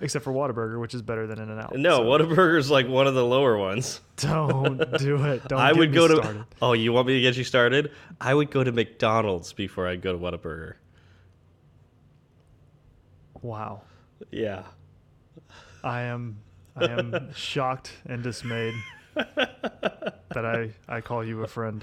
except for Whataburger, which is better than In-N-Out. No, so Whataburger's like one of the lower ones. don't do it. Don't. I would go to. started. Oh, you want me to get you started? I would go to McDonald's before I'd go to Whataburger. Wow, Yeah. I am. I am shocked and dismayed that I I call you a friend.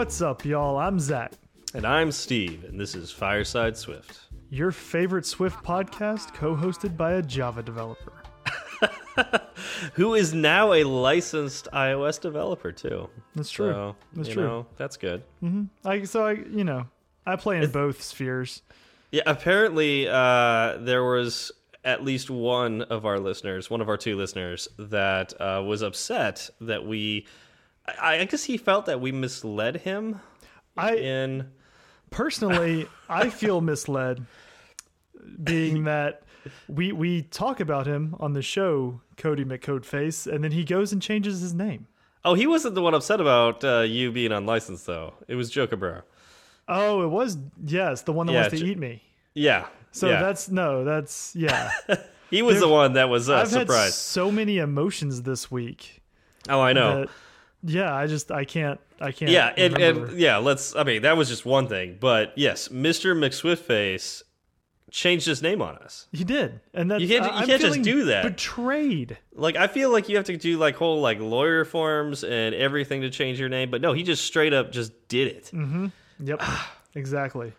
What's up, y'all? I'm Zach. And I'm Steve, and this is Fireside Swift. Your favorite Swift podcast, co-hosted by a Java developer. Who is now a licensed iOS developer too? That's true. So, That's you true. know, that's good. I so I you know I play in both spheres. Yeah, apparently uh, there was at least one of our listeners, one of our two listeners, that uh, was upset that we. I, I guess he felt that we misled him I in. personally I feel misled, being that we we talk about him on the show, Cody McCodeface, and then he goes and changes his name. Oh, he wasn't the one upset about uh, you being unlicensed, though. It was Joe Cabrera. Oh, it was yes, the one that Yeah, wants to eat me. Yeah. So yeah. that's no, that's yeah. he was the one that was uh, I've had so many emotions this week. Oh, I know. That- yeah, I just I can't I can't. yeah, and, and yeah, let's. I mean, that was just one thing, but yes, Mr. McSwiftface changed his name on us. he did, and that's You can't- you can't just do that. Betrayed. Like, I feel like you have to do like whole like lawyer forms and everything to change your name, but no, he just straight up just did it. mm -hmm. Yep, exactly.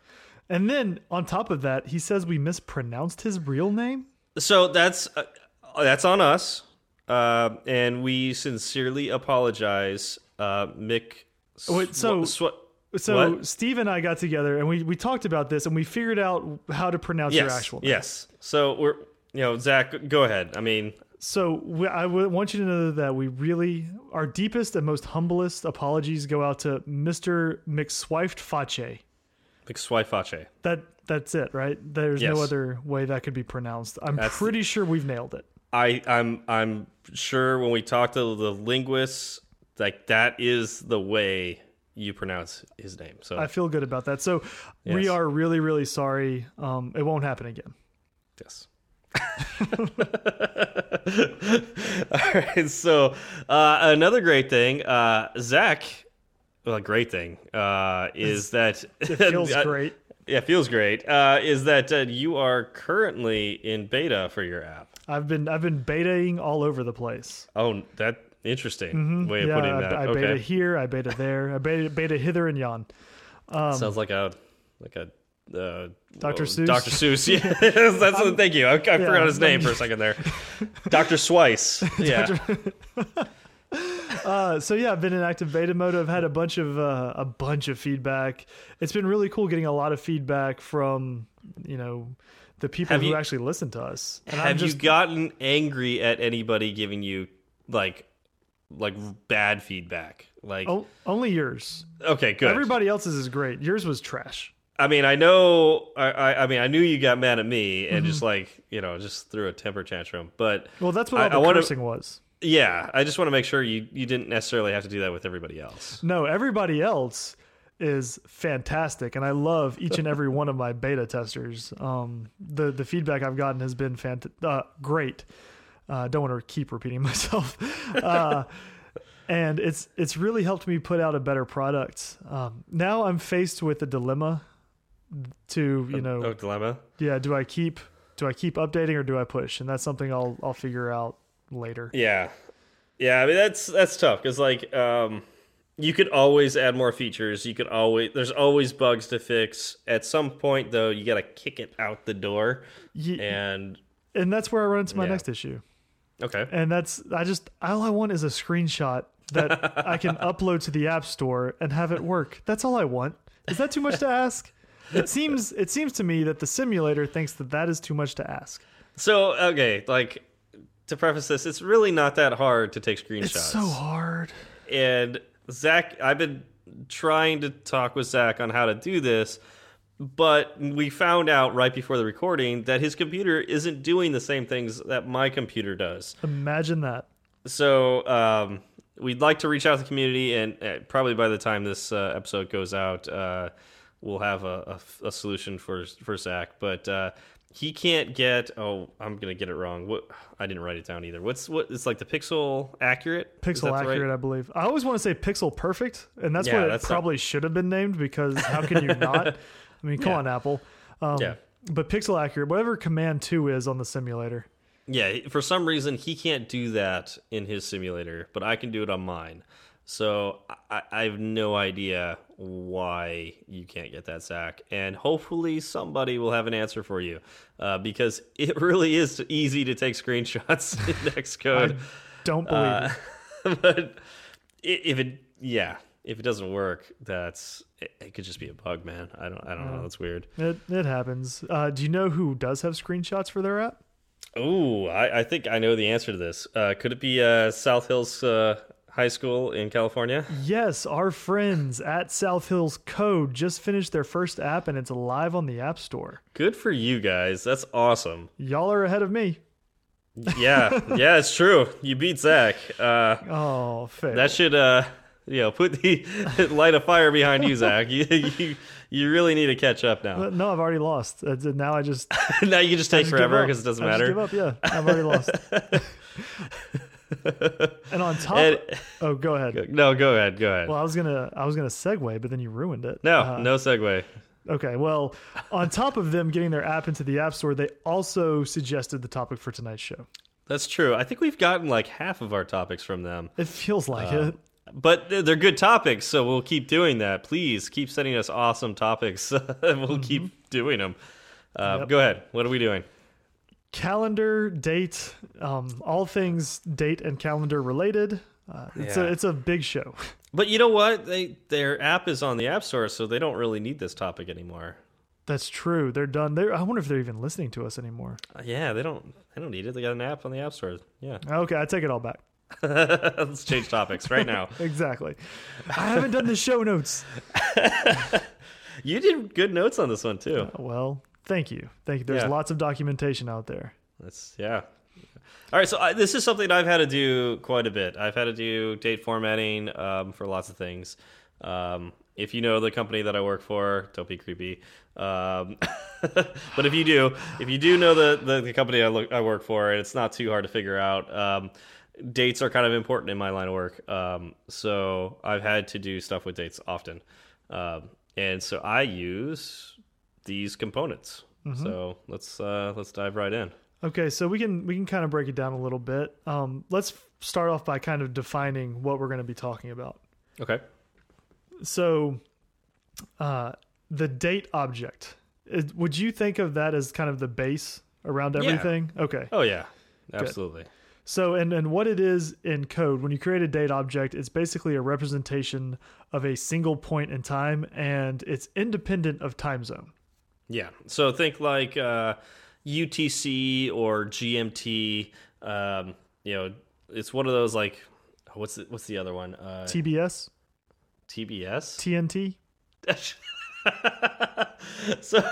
And then on top of that, he says we mispronounced his real name. So that's uh, that's on us, uh, and we sincerely apologize, uh, Mick. Wait, so- So What? Steve and I got together and we, we talked about this and we figured out how to pronounce your yes, actual name. yes. So we're you know Zach, go ahead. I mean, So we, I want you to know that we really, our deepest and most humblest apologies go out to Mr. McSwifed Face. McSwifache. That that's it, right? There's Yes. no other way that could be pronounced. I'm That's- pretty sure we've nailed it. I I'm I'm sure when we talk to the linguists, like that is the way you pronounce his name. So I feel good about that. So we are really, really sorry. Um, it won't happen again. yes. All right. So uh, another great thing, uh, Zach. Well, great thing uh, is that It feels great. Yeah, feels great. Uh, is that uh, you are currently in beta for your app? I've been I've been betaing all over the place. Oh, that interesting way of yeah, putting I, that. I okay. beta here, I beta there, I beta, beta hither and yon. Sounds like a like a uh, Dr. whoa, Seuss? Dr. Seuss. Yes, that's thank you. I, I forgot his name for a second there. Dr. Swice. Yeah. Uh, so yeah, I've been in active beta mode. I've had a bunch of uh, a bunch of feedback. It's been really cool getting a lot of feedback from you know the people Have who you- actually listen to us. And Have just you gotten angry at anybody giving you like like bad feedback? Like o- only yours. okay, good. Everybody else's is great. Yours was trash. I mean, I know. I, I, I mean, I knew you got mad at me and Mm-hmm. just like you know, just threw a temper tantrum. But Well, that's what I- all the I wanna- cursing was. yeah, I just want to make sure you you didn't necessarily have to do that with everybody else. No, everybody else is fantastic, and I love each and every one of my beta testers. Um, the the feedback I've gotten has been fant- uh, great. Uh, don't want to keep repeating myself, uh, and it's it's really helped me put out a better product. Um, now I'm faced with a dilemma to you know Oh, dilemma. yeah do I keep do I keep updating or do I push, and that's something I'll I'll figure out later. Yeah, yeah. I mean, that's that's tough because like um, you could always add more features. You could always there's always bugs to fix. At some point, though, you got to kick it out the door. And and that's where I run into my Yeah. next issue. okay, and that's I just all I want is a screenshot that I can upload to the app store and have it work. That's all I want. Is that too much to ask? It seems it seems to me that the simulator thinks that that is too much to ask. so okay, like to preface this, it's really not that hard to take screenshots. It's so hard. and Zach, I've been trying to talk with Zach on how to do this, but we found out right before the recording that his computer isn't doing the same things that my computer does. Imagine that. So um, we'd like to reach out to the community, and uh, probably by the time this uh, episode goes out, uh, we'll have a, a, a, solution for for Zach. But uh, he can't get. Oh, I'm gonna get it wrong. What I didn't write it down either. What's what? It's like the pixel accurate. Pixel accurate, right? I believe. I always want to say pixel perfect, and that's yeah, what it probably should have been named because how can you not? I mean, come yeah. on, Apple. Um, yeah. But pixel accurate, whatever command two is on the simulator. Yeah, for some reason he can't do that in his simulator, but I can do it on mine. So I, I, have no idea why you can't get that Zach, and hopefully somebody will have an answer for you, uh, because it really is easy to take screenshots in Xcode. don't believe uh, it. But if it, yeah, if it doesn't work, that's it, it, could just be a bug, man. I don't I don't know. That's weird. It it happens. Uh, do you know who does have screenshots for their app? Oh, I, I, think I know the answer to this. Uh, could it be uh, South Hills uh, High School in California? Yes, our friends at South Hills Code just finished their first app, and it's live on the App Store. Good for you guys. That's awesome. Y'all are ahead of me. yeah, yeah, it's true. You beat Zach. Uh, oh, fair. That should uh, you know, put the light a fire behind you, Zach. You, you, you really need to catch up now. No, I've already lost. Uh, now I just now you can just take just forever because it doesn't I matter. give up. Yeah, I've already lost. and on top, and, oh, go ahead. No, go ahead. Go ahead. Well, I was gonna, I was gonna segue, but then you ruined it. No, uh, no segue. Okay, well, on top of them getting their app into the App Store, they also suggested the topic for tonight's show. That's true. I think we've gotten like half of our topics from them. It feels like uh, it but they're good topics, so we'll keep doing that. Please keep sending us awesome topics, we'll mm -hmm. keep doing them. Uh, yep. Go ahead. What are we doing? Calendar, date, um, all things date and calendar related. Uh, it's yeah. a it's a big show. But you know what? They their app is on the App Store, so they don't really need this topic anymore. That's true. They're done. They're, I wonder if they're even listening to us anymore. Uh, yeah, they don't. They don't need it. They got an app on the App Store. Yeah. Okay, I take it all back. Let's change topics right now. exactly. I haven't done the show notes. you did good notes on this one too. Uh, well, thank you. Thank you. There's yeah. lots of documentation out there. That's yeah. All right, so I, this is something I've had to do quite a bit. I've had to do date formatting um, for lots of things. Um, if you know the company that I work for, don't be creepy. Um, but if you do, if you do know the the, the company I, look, I work for, and it's not too hard to figure out um, dates are kind of important in my line of work. Um, so I've had to do stuff with dates often. Um, and so I use these components. Mm -hmm. So let's uh, let's dive right in. Okay, so we can we can kind of break it down a little bit. Um, let's start off by kind of defining what we're going to be talking about. Okay. So, uh, the date object. would you think of that as kind of the base around everything? Yeah. Okay. Oh yeah, absolutely. Good. So, and, and what it is in code, when you create a date object, it's basically a representation of a single point in time and it's independent of time zone. Yeah. So think like uh, UTC or GMT. Um, you know, it's one of those like, what's the, what's the other one? Uh, TBS? TBS? TNT? so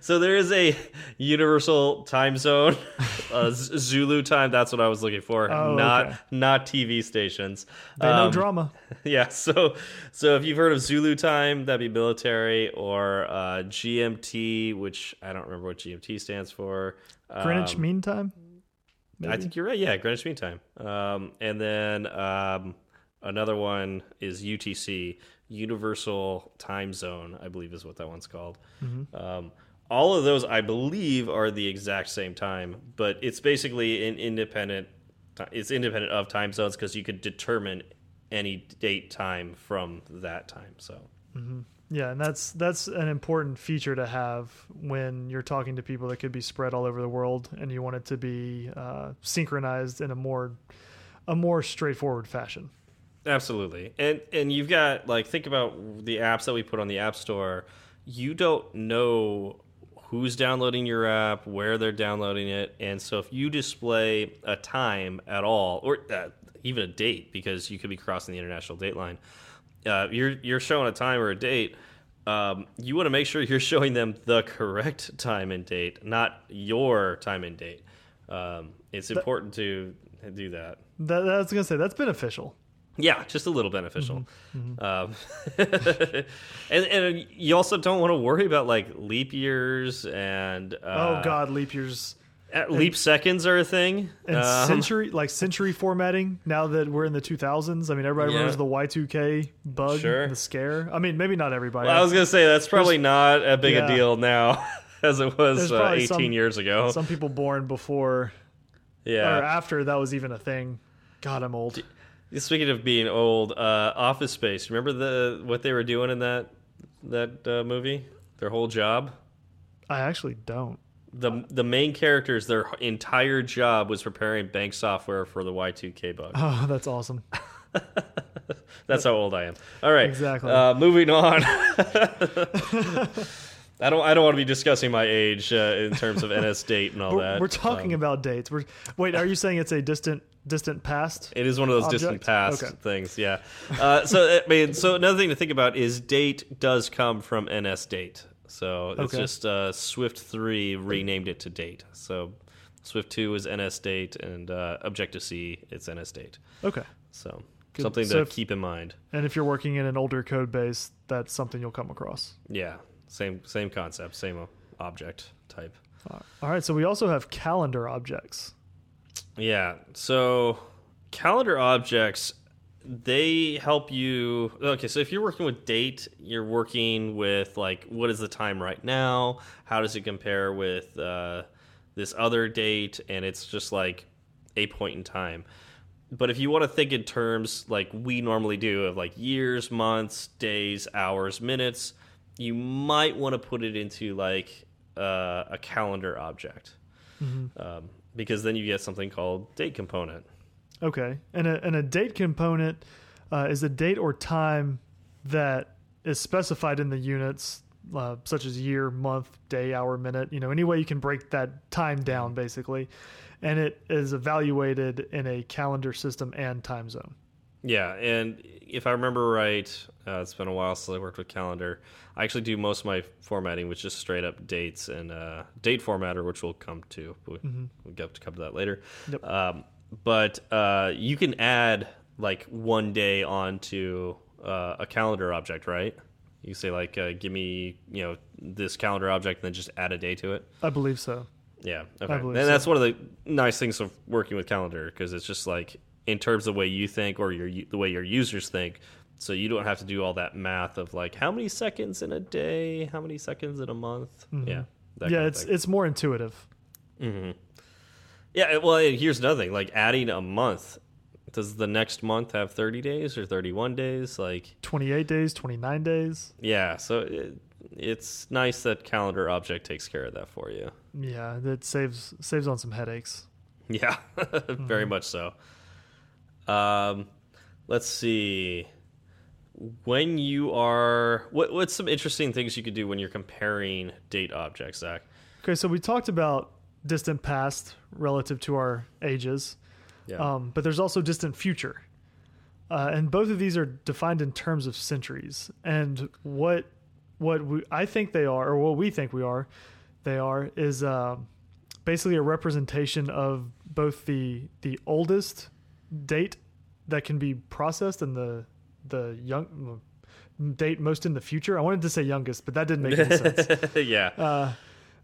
so there is a universal time zone uh, zulu time that's what i was looking for oh, not okay. not tv stations. They um, know drama. Yeah so so if you've heard of zulu time that'd be military or uh, gmt which i don't remember what gmt stands for. Greenwich um, mean time? Maybe? i think you're right yeah greenwich mean time. Um, and then um, another one is utc Universal Time Zone, I believe is what that one's called. Mm -hmm. um, all of those, I believe, are the exact same time, but it's basically an independent. It's independent of time zones because you could determine any date time from that time. So. Mm -hmm. Yeah, and that's that's an important feature to have when you're talking to people that could be spread all over the world, and you want it to be uh, synchronized in a more a more straightforward fashion. Absolutely. And and you've got like think about the apps that we put on the App Store. You don't know who's downloading your app, where they're downloading it, and so if you display a time at all or uh, even a date because you could be crossing the international date line, uh, you're you're showing a time or a date um, you want to make sure you're showing them the correct time and date, not your time and date. Um, it's important to do that. That, I was gonna say that's beneficial. Yeah, just a little beneficial. Mm-hmm. Um, and, and you also don't want to worry about like leap years and uh, oh God, leap years uh, leap seconds are a thing. and Um, century like century formatting. Now that we're in the 2000s, I mean everybody Yeah. remembers the Y2K bug, Sure. the scare. I mean maybe not everybody. I was gonna say that's probably not a big yeah. a deal now as it was uh, 18 some- years ago. Some people born before yeah. or after that was even a thing. God, I'm old. Speaking of being old, uh, Office Space. Remember the what they were doing in that that uh, movie? Their whole job. I actually don't. the The main characters, their entire job was preparing bank software for the Y two K bug. Oh, that's awesome. That's how old I am. All right, Exactly. Uh, moving on. I don't. I don't want to be discussing my age uh, in terms of NS date and all We're, that. we're talking Um, about dates. We're wait. Are you saying it's a distant distant past? It is one of those distant past Okay. things, yeah. Uh, so I mean, so another thing to think about is date does come from NS date. So it's Okay. just uh, Swift three renamed it to date. So Swift two is NS date, and uh, Objective C it's NS date. Okay. So Good. something So to if- keep in mind. And if you're working in an older code base, that's something you'll come across. Yeah, same same concept, same object type. All right. So we also have calendar objects. Yeah. So calendar objects they help you okay so if you're working with date you're working with like what is the time right now? How does it compare with uh, this other date? And it's just like a point in time. But if you want to think in terms like we normally do of like years months days hours minutes you might want to put it into like uh, a calendar object. Um, because then you get something called date component Okay. And a, and a date component uh, is a date or time that is specified in the units, uh, such as year, month, day, hour, minute. You know, any way you can break that time down, basically. And it is evaluated in a calendar system and time zone. Yeah, and if I remember right, uh, it's been a while since I worked with calendar. I actually do most of my formatting with just straight up dates and uh, date formatter, which we'll come to. We, We'll get to come to that later. Yep. Um, but uh, you can add like one day onto uh, a calendar object, right? You say like, uh, give me you know this calendar object, and then just add a day to it. I believe so. Yeah, okay. And believe so. that's one of the nice things of working with calendar because it's just like in terms of the way you think or your the way your users think. So you don't have to do all that math of like how many seconds in a day, how many seconds in a month. Mm-hmm. Yeah, that yeah, kind it's it's more intuitive. Mm-hmm. yeah. Well, here's another thing: like adding a month. Does the next month have 30 days or 31 days? Like, 28 days, 29 days. yeah. So it, it's nice that calendar object takes care of that for you. Yeah, it saves saves on some headaches. Yeah, very mm-hmm. much so. Um, let's see. When you are, what what's some interesting things you could do when you're comparing date objects, Zach? Okay, so we talked about distant past relative to our ages, Yeah. um, but there's also distant future, uh, and both of these are defined in terms of centuries. And what what we, I think they are, or what we think we are, they are is uh, basically a representation of both the the oldest date that can be processed and the the young date most in the future. I wanted to say youngest, but that didn't make any sense. yeah. Uh,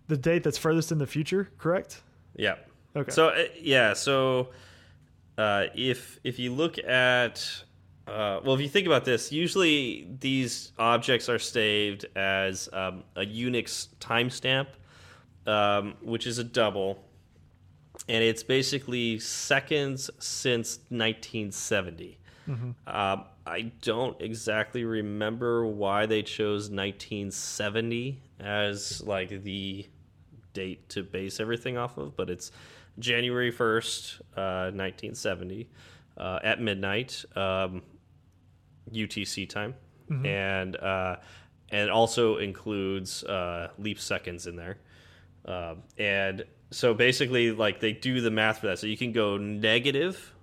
the date that's furthest in the future, correct? yeah. Okay. So uh, yeah, so uh, if if you look at uh, well, if you think about this, usually these objects are saved as um, a Unix timestamp, um, which is a double, and it's basically seconds since 1970. Um, I don't exactly remember why they chose 1970 as like the date to base everything off of, but it's January 1st, uh, 1970, uh, at midnight, um, UTC time, and uh, and it also includes uh, leap seconds in there, um, and so basically, like they do the math for that, so you can go negative.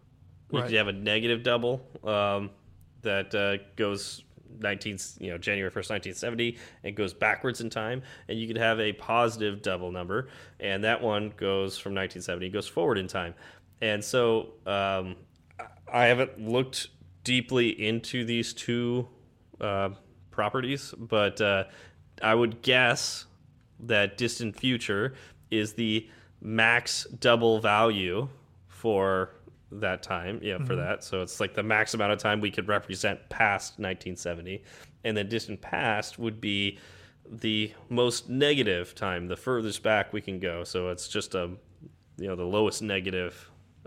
You Right. have a negative double um, that uh, goes 19 you know January 1st 1970 and goes backwards in time and you could have a positive double number and that one goes from 1970 goes forward in time and so um, I haven't looked deeply into these two uh, properties but uh, I would guess that distant future is the max double value for that time yeah mm -hmm. for mm-hmm. that so it's like the max amount of time we could represent past 1970 and the distant past would be the most negative time the furthest back we can go so it's just a you know the lowest negative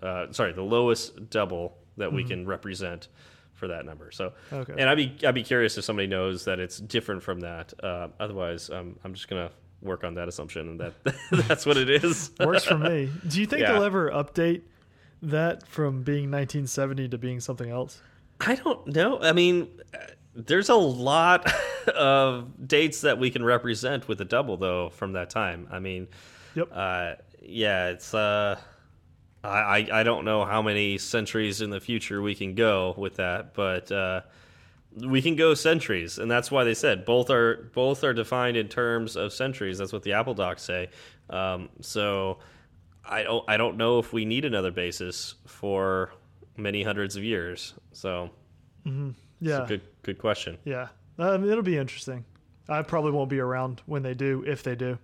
uh, sorry the lowest double that mm -hmm. we mm-hmm. can represent for that number so okay. and i'd be i'd be curious if somebody knows that it's different from that uh, otherwise um, i'm just gonna work on that assumption and that that's what it is works for me do you think yeah. they'll ever update that from being 1970 to being something else? I don't know. I mean, there's a lot of dates that we can represent with a double though from that time. I mean, yep. Uh, yeah, it's uh, I I don't know how many centuries in the future we can go with that, but uh, we can go centuries, and that's why they said both are both are defined in terms of centuries. That's what the Apple docs say. Um, so I don't I don't know if we need another basis for many hundreds of years. So, mm -hmm. yeah, good good question. Yeah, um, it'll be interesting. I probably won't be around when they do, if they do.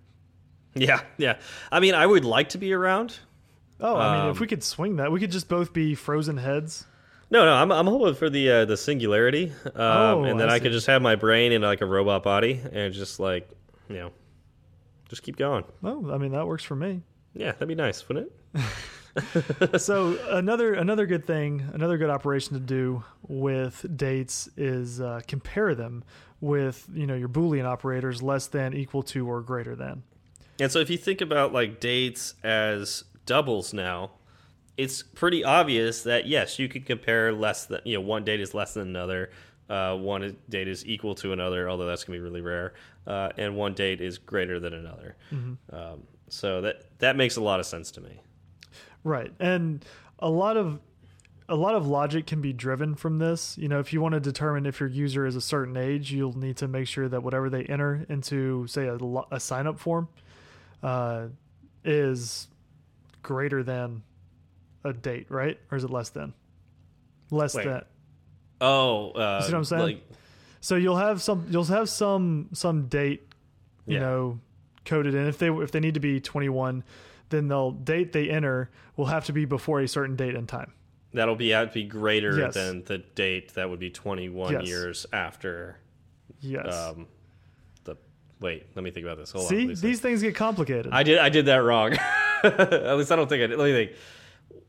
Yeah, yeah. I mean, I would like to be around. Oh, I mean, if um, we could swing that, we could just both be frozen heads. No, no, I'm I'm hoping for the uh, the singularity, um, oh, and then I, I could just have my brain in like a robot body and just like you know, just keep going. Oh, I mean that works for me. Yeah, that'd be nice, wouldn't it? so another another good thing, another good operation to do with dates is uh, compare them with you know your boolean operators less than, equal to, or greater than. And so if you think about like dates as doubles now, it's pretty obvious that yes, you could compare less than you know one date is less than another. Uh, one date is equal to another, although that's gonna be really rare, uh, and one date is greater than another. Mm -hmm. um, so that that makes a lot of sense to me. Right. And a lot of a lot of logic can be driven from this. You know, if you want to determine if your user is a certain age, you'll need to make sure that whatever they enter into, say, a, a sign up form uh, is greater than a date, right? Or is it less than? Less Wait. than. Oh, uh, you see what I'm saying? Like, so you'll have some, you'll have some, some date, you yeah. know, coded in. If they if they need to be 21, then the date they enter will have to be before a certain date and time. That'll be to be greater yes. than the date that would be 21 yes. years after. Yes. Um, the wait, let me think about this. Hold See, on, these things get complicated. I did I did that wrong. At least I don't think I did. Let me think.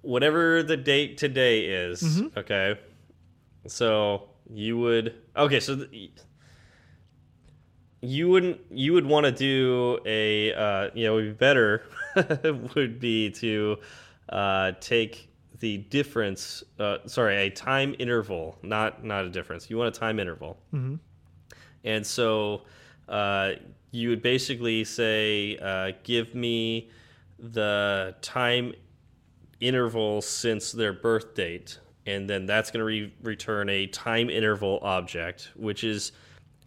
Whatever the date today is, mm -hmm. okay. So you would okay. So you wouldn't you would want to do a uh, you know would be better would be to uh, take the difference uh, sorry a time interval not not a difference you want a time interval mm -hmm. and so uh, you would basically say uh, give me the time interval since their birth date and then that's going to re return a time interval object which is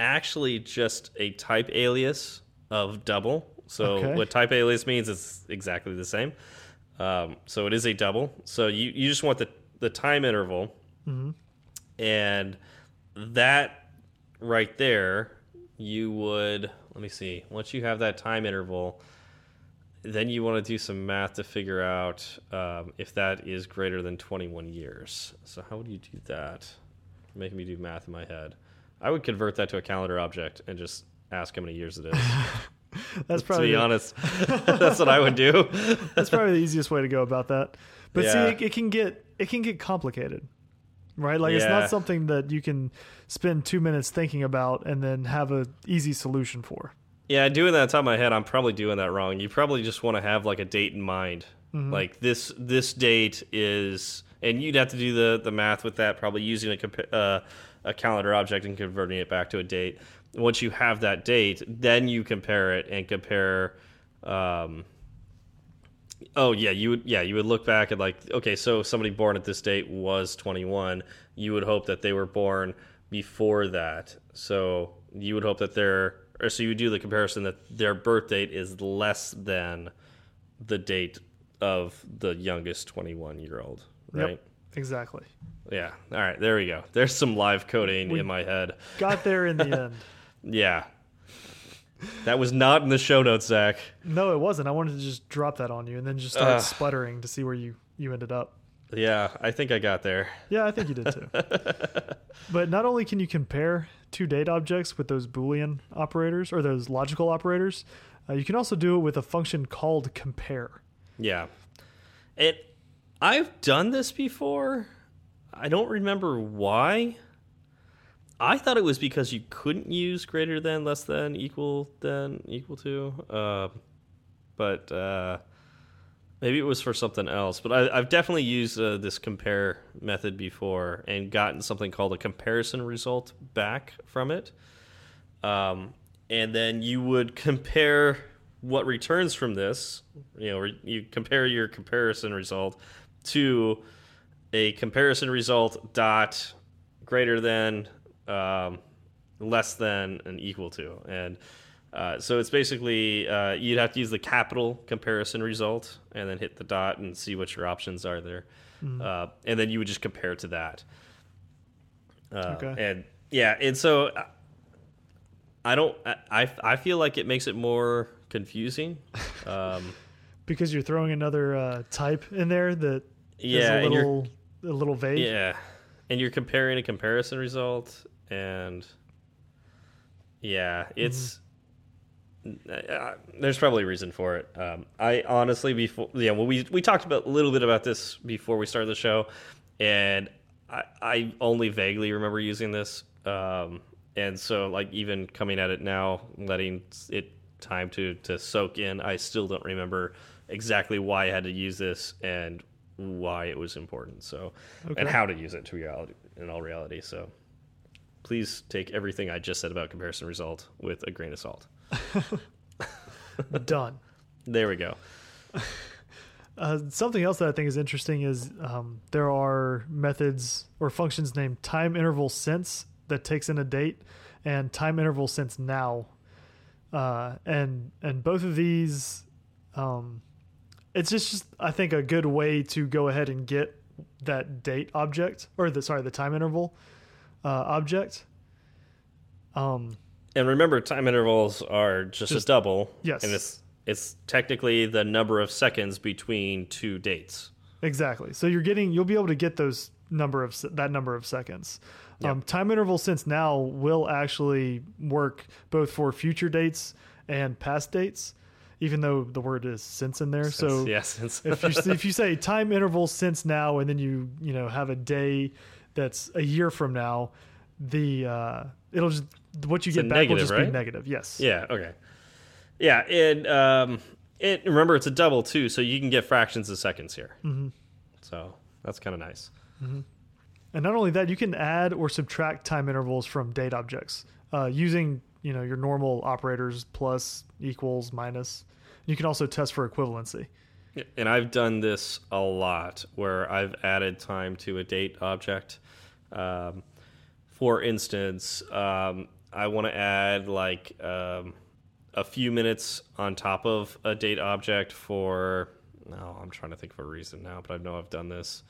actually just a type alias of double. So okay. what type alias means is exactly the same. Um, so it is a double. So you, you just want the, the time interval. Mm -hmm. And that right there, you would, let me see, once you have that time interval, then you want to do some math to figure out um, if that is greater than 21 years. So how would you do that? Making me do math in my head. I would convert that to a calendar object and just ask how many years it is. that's probably to be honest. that's what I would do. that's probably the easiest way to go about that. But yeah. see, it, it, can get it can get complicated, right? Like yeah. it's not something that you can spend two minutes thinking about and then have a easy solution for. Yeah, doing that on top of my head, I'm probably doing that wrong. You probably just want to have like a date in mind. Mm -hmm. Like this this date is, and you'd have to do the the math with that, probably using a uh, a calendar object and converting it back to a date. Once you have that date, then you compare it and compare. Um, oh yeah, you would yeah you would look back at like okay, so somebody born at this date was 21. You would hope that they were born before that. So you would hope that their or so you do the comparison that their birth date is less than the date of the youngest 21 year old, right? Yep, exactly. Yeah. All right. There we go. There's some live coding We- in my head. Got there in the end. Yeah. That was not in the show notes, Zach. No, it wasn't. I wanted to just drop that on you and then just start Ugh. sputtering to see where you you ended up. Yeah, I think I got there. Yeah, I think you did too. but not only can you compare two date objects with those Boolean operators or those logical operators, uh, you can also do it with a function called compare. Yeah. It I've done this before. I don't remember why. I thought it was because you couldn't use greater than, less than, equal than, equal to. Uh, but uh, maybe it was for something else. But I, I've definitely used uh, this compare method before and gotten something called a comparison result back from it. Um, and then you would compare what returns from this. You know, you compare your comparison result to a comparison result dot greater than, um, less than, and equal to. And uh, so it's basically uh, you'd have to use the capital comparison result and then hit the dot and see what your options are there. Uh, and then you would just compare to that. Uh, Okay. And yeah, and so uh, I don't. I I- feel like it makes it more confusing. Um, Because you're throwing another uh, type in there that is yeah, a little a little vague. yeah, and you're comparing a comparison result, and yeah, it's. Uh, there's probably a reason for it. Um, I honestly, before yeah, well, we we talked about a little bit about this before we started the show, and I, I only vaguely remember using this. Um, and so, like, even coming at it now, letting it time to to soak in, I still don't remember exactly why I had to use this and why it was important. So, and how to use it to reality in all reality. So, please take everything I just said about comparison result with a grain of salt. Done. There we go. Uh, something else that I think is interesting is um, there are methods or functions named time interval since that takes in a date and time interval since now, uh, and and both of these, um, it's just, just I think a good way to go ahead and get that date object or the sorry the time interval uh, object. Um, And remember, time intervals are just, Just- a double. yes. and it's it's technically the number of seconds between two dates. Exactly. So you're getting you'll be able to get those number of that number of seconds. Yep. Um, time interval since now will actually work both for future dates and past dates, even though the word is since in there. so yes, since- if you if you say time interval since now and then you you know have a day that's a year from now, the uh, it'll just what you It's get back will negative, just be negative. Yes. yeah, okay, yeah, and um, it remember it's a double too, so you can get fractions of seconds here. hmm So that's kind of nice. And not only that, you can add or subtract time intervals from date objects uh, using you know your normal operators plus, equals, minus. You can also test for equivalency. And I've done this a lot where I've added time to a date object. Um, for instance, um, I want to add like um, a few minutes on top of a date object for. No, I'm trying to think of a reason now, but I know I've done this.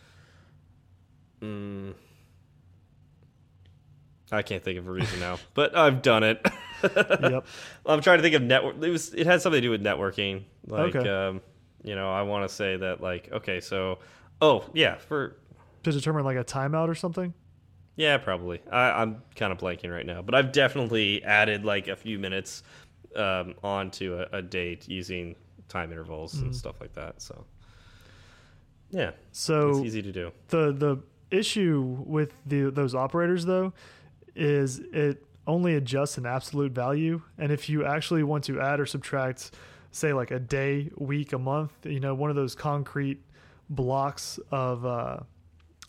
Mm, I can't think of a reason now, but I've done it. yep. I'm trying to think of network. It was. It had something to do with networking. Like, Okay. um, you know, I want to say that, like, okay, so, oh yeah, for To determine like a timeout or something. yeah, probably. I, I'm kind of blanking right now, but I've definitely added like a few minutes um, onto a, a date using time intervals Mm-hmm. and stuff like that. So, yeah, So it's easy to do. the the issue with the those operators though is it only adjusts an absolute value and if you actually want to add or subtract say like a day week a month you know one of those concrete blocks of uh,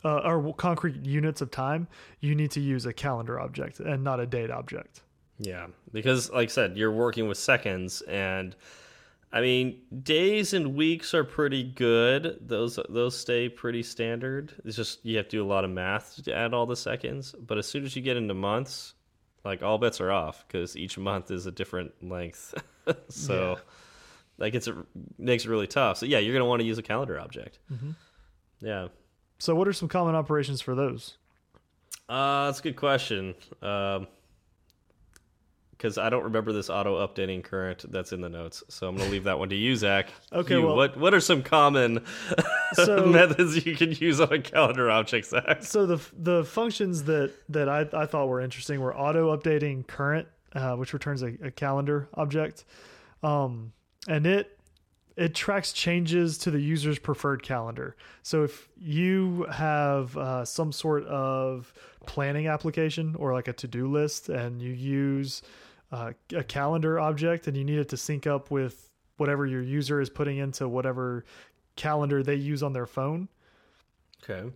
uh, or concrete units of time you need to use a calendar object and not a date object Yeah, because like I said, you're working with seconds, and I mean, days and weeks are pretty good. Those those stay pretty standard. It's just you have to do a lot of math to add all the seconds. But as soon as you get into months, like all bets are off because each month is a different length. so, Yeah. Like it's a, makes it really tough. So yeah, you're gonna want to use a calendar object. Mhm. Yeah, So, what are some common operations for those? uh, that's a good question. Um, because I don't remember this auto updating current that's in the notes, so I'm gonna leave that one to you, Zach. Okay, You, well- what what are some common So- methods you can use on a calendar object, Zach? So the the functions that that I, I thought were interesting were auto updating current, uh, which returns a, a calendar object, um, and it it tracks changes to the user's preferred calendar. So if you have uh, some sort of planning application or like a to do list, and you use uh, a calendar object, and you need it to sync up with whatever your user is putting into whatever calendar they use on their phone Okay.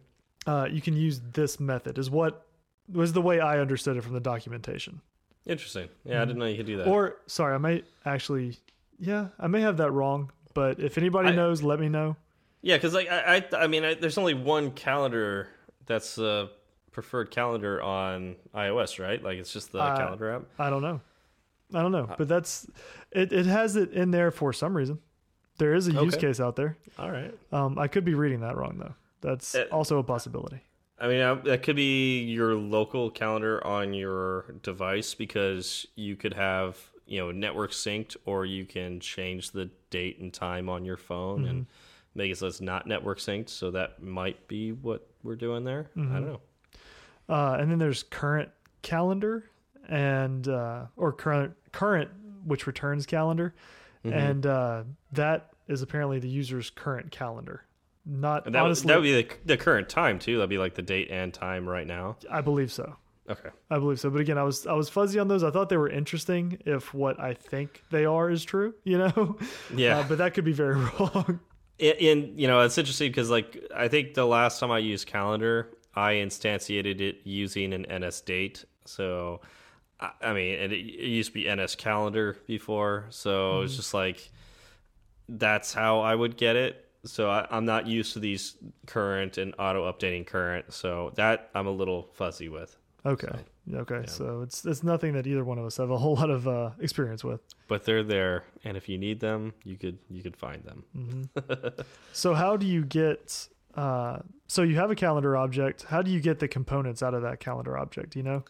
uh, you can use this method is what was the way I understood it from the documentation. Interesting. Yeah, I didn't know you could do that. Or sorry, I might actually, yeah, I may have that wrong. But if anybody I- knows, let me know. yeah, because like I, I, I mean, I, there's only one calendar that's a preferred calendar on iOS, right? Like it's just the Uh, calendar app. I don't know. I don't Uh, know, but that's it. It has it in there for some reason. There is a use case out there. All right. Um, I could be reading that wrong though. That's Uh, also a possibility. I mean, uh, that could be your local calendar on your device because you could have, you know, network synced, or you can change the date and time on your phone and make it so it's not network synced. So that might be what we're doing there. I don't know. Uh, and then there's current calendar and uh, or current current which returns calendar, Mm-hmm. and uh, that is apparently the user's current calendar. Not And that, would, honestly, that would be the, the current time too. That'd be like the date and time right now. I believe so. Okay. I believe so. But again, I was I was fuzzy on those. I thought they were interesting if what I think they are is true. You know, Yeah. Uh, but that could be very wrong. And, in you know, it's interesting because like I think the last time I used calendar, I instantiated it using an NS date. So, I, mean, it, it used to be NS calendar before, so it's just like that's how I would get it. So I, I'm not used to these current and auto updating current, so that I'm a little fuzzy with. Okay. Okay. So it's it's nothing that either one of us have a whole lot of uh, experience with. But they're there, and if you need them, you could you could find them. So how do you get? Uh, so you have a calendar object. How do you get the components out of that calendar object? Do You know.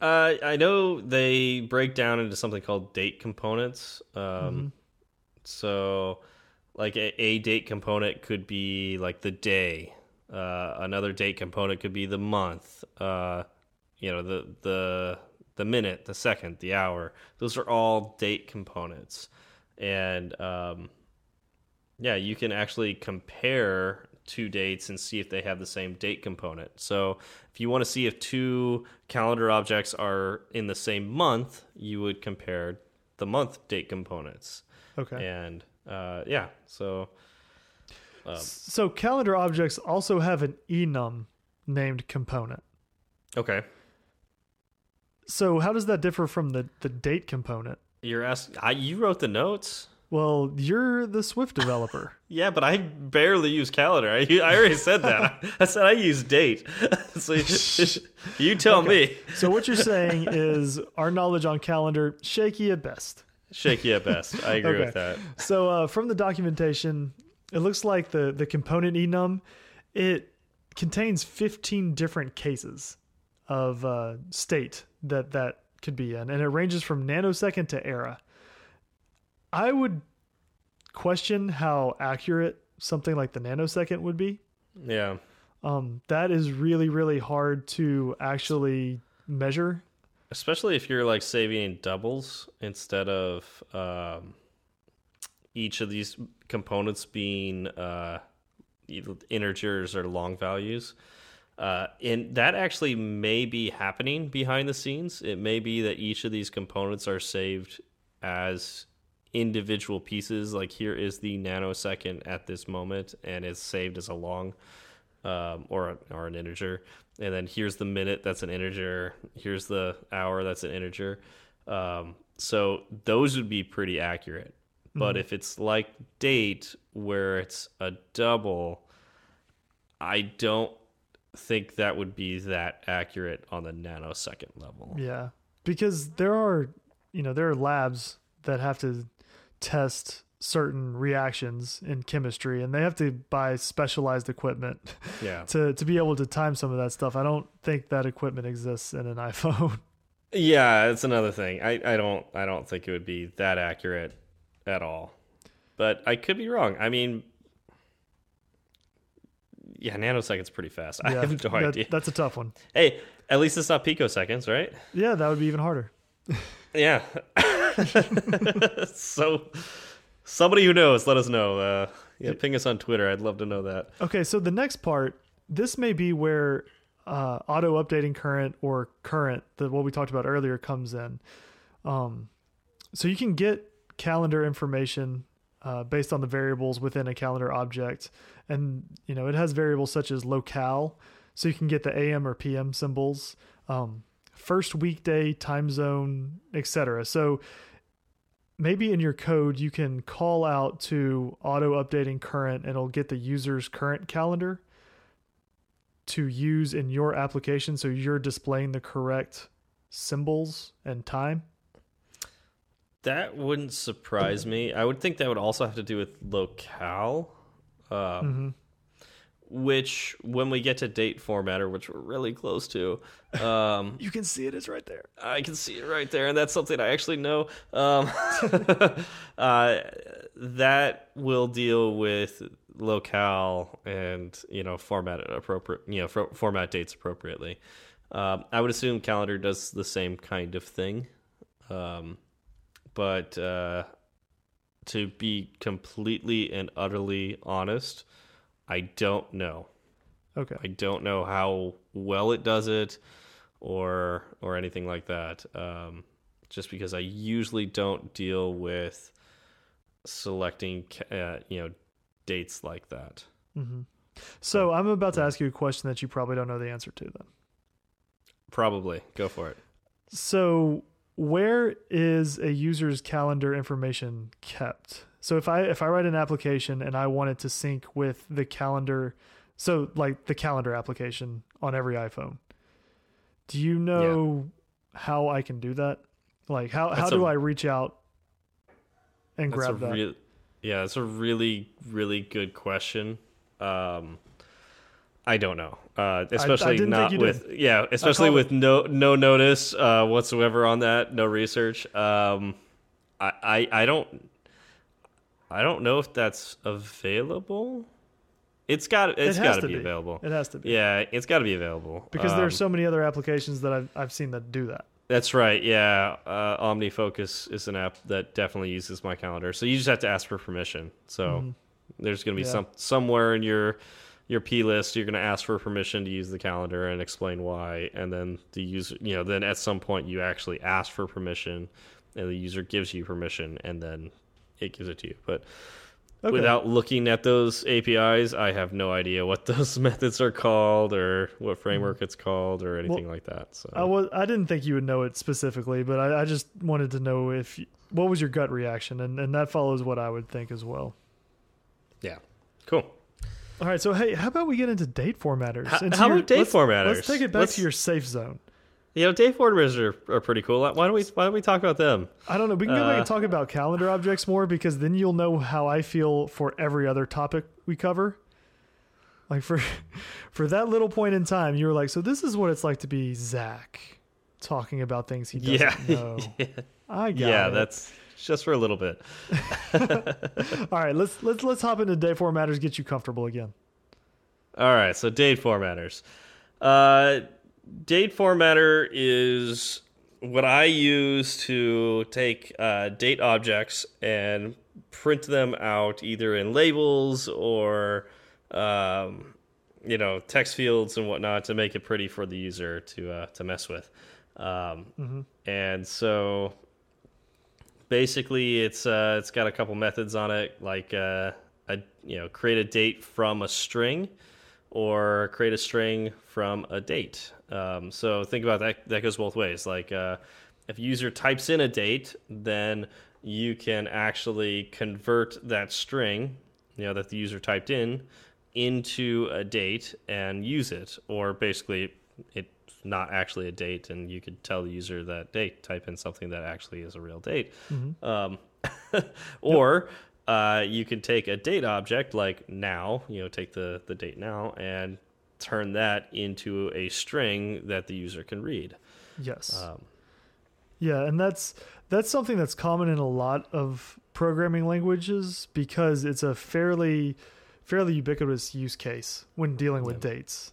Uh, I know they break down into something called date components. Um, Mm-hmm. So, like a, a date component could be like the day. Uh, another date component could be the month. Uh, you know the the the minute, the second, the hour. Those are all date components, and um, yeah, you can actually compare two dates and see if they have the same date component. So if you want to see if two calendar objects are in the same month, you would compare the month date components. Okay. And uh, yeah, so So calendar objects also have an enum named component. okay, So how does that differ from the the date component? you're asking. I, you wrote the notes. Well, you're the Swift developer. Yeah, but I barely use calendar. I, I already said that. I said I use date. so you, you tell me. so what you're saying is our knowledge on calendar shaky at best. Shaky at best. I agree Okay. with that. So uh, from the documentation, it looks like the the component enum it contains 15 different cases of uh, state that that could be in, and it ranges from nanosecond to era. I would question how accurate something like the nanosecond would be. Yeah. Um, that is really really hard to actually measure. especially if you're like saving doubles instead of um, each of these components being uh, either integers or long values. Uh, and that actually may be happening behind the scenes. It may be that each of these components are saved as individual pieces. Like here is the nanosecond at this moment, and it's saved as a long um, or or an integer. And then here's the minute that's an integer. Here's the hour that's an integer. Um, so those would be pretty accurate. But if it's like date where it's a double, I don't think that would be that accurate on the nanosecond level. Yeah, because there are, you know, there are labs that have to test certain reactions in chemistry, and they have to buy specialized equipment Yeah. to to be able to time some of that stuff. I don't think that equipment exists in an iPhone. Yeah, it's another thing. I, I don't I don't think it would be that accurate at all. But I could be wrong. I mean Yeah, nanoseconds pretty fast. I have no that- idea. That's a tough one. Hey, at least it's not picoseconds, right? Yeah, that would be even harder. Yeah. so somebody who knows, let us know. Uh yeah, ping us on Twitter. I'd love to know that. Okay, so the next part, this may be where uh, auto updating current or current, the what we talked about earlier, comes in. Um, so you can get calendar information uh, based on the variables within a calendar object, and you know it has variables such as locale, so you can get the AM or PM symbols, um, first weekday, time zone, etc. So maybe in your code you can call out to auto updating current and it'll get the user's current calendar to use in your application so you're displaying the correct symbols and time That wouldn't surprise me. I would think that would also have to do with locale. Um, Which, when we get to date formatter, which we're really close to, um, you can see it's right there I can see it right there, and that's something I actually know. Um, uh, that will deal with locale and you know format it appropriate, you know for, format dates appropriately. Um, I would assume calendar does the same kind of thing, um, but uh, to be completely and utterly honest, I don't know. okay I don't know how well it does it or or anything like that. Um, just because I usually don't deal with selecting uh, you know dates like that. hmm so i'm about to ask you a question that you probably don't know the answer to then Probably go for it. so where is a user's calendar information kept? So if i if i write an application and i want it to sync with the calendar so like the calendar application on every iphone do you know how i can do that? Like how how do a- I reach out and grab that? real yeah, that's a really really good question. Um, I don't know, uh, especially didn't not you with yeah, especially with no no notice uh, whatsoever on that, no research. Um, I, I I don't I don't know if that's available. It's got it's It got to be be. available. it has to be Yeah, it's got to be available because Um, are so many other applications that I've I've seen that do that That's right. Yeah, uh, OmniFocus is an app that definitely uses my calendar. So you just have to ask for permission. So there's going to be Yeah. some somewhere in your your plist you're going to ask for permission to use the calendar and explain why, and then the user, you know, then at some point you actually ask for permission, and the user gives you permission, and then it gives it to you. But okay. without looking at those APIs, I have no idea what those methods are called or what framework mm-hmm. it's called or anything like that. So I was I didn't think you would know it specifically, but I, I just wanted to know if what was your gut reaction, and and that follows what I would think as well. yeah, cool. All right, so hey, how about we get into date formatters? How- Into how your- about date let's- formatters? Let's take it back Let's- to your safe zone. You know, date formatters are, are pretty cool. Why don't we Why don't we talk about them? I don't know. We can go back Uh, and talk about calendar objects more because then you'll know how I feel for every other topic we cover. Like for for that little point in time, you were like, "So this is what it's like to be Zach, talking about things he doesn't Yeah. know." I got it. yeah, it. that's just for a little bit. all right. Let's let's let's hop into date formatters. Get you comfortable again. All right, so date formatters. Uh, date formatter is what I use to take uh, date objects and print them out either in labels or um, you know text fields and whatnot to make it pretty for the user to uh, to mess with. Um, And so basically, it's uh, it's got a couple methods on it, like uh, a you know create a date from a string or create a string from a date. Um, so think about that. That goes both ways. Like uh, if a user types in a date, then you can actually convert that string, you know, that the user typed in, into a date and use it, or basically it's not actually a date, and you could tell the user that date, type in something that actually is a real date. Um, or uh, you can take a date object like now, you know, take the the date now and turn that into a string that the user can read. Yes. Um, Yeah, and that's that's something that's common in a lot of programming languages because it's a fairly fairly ubiquitous use case when dealing with dates.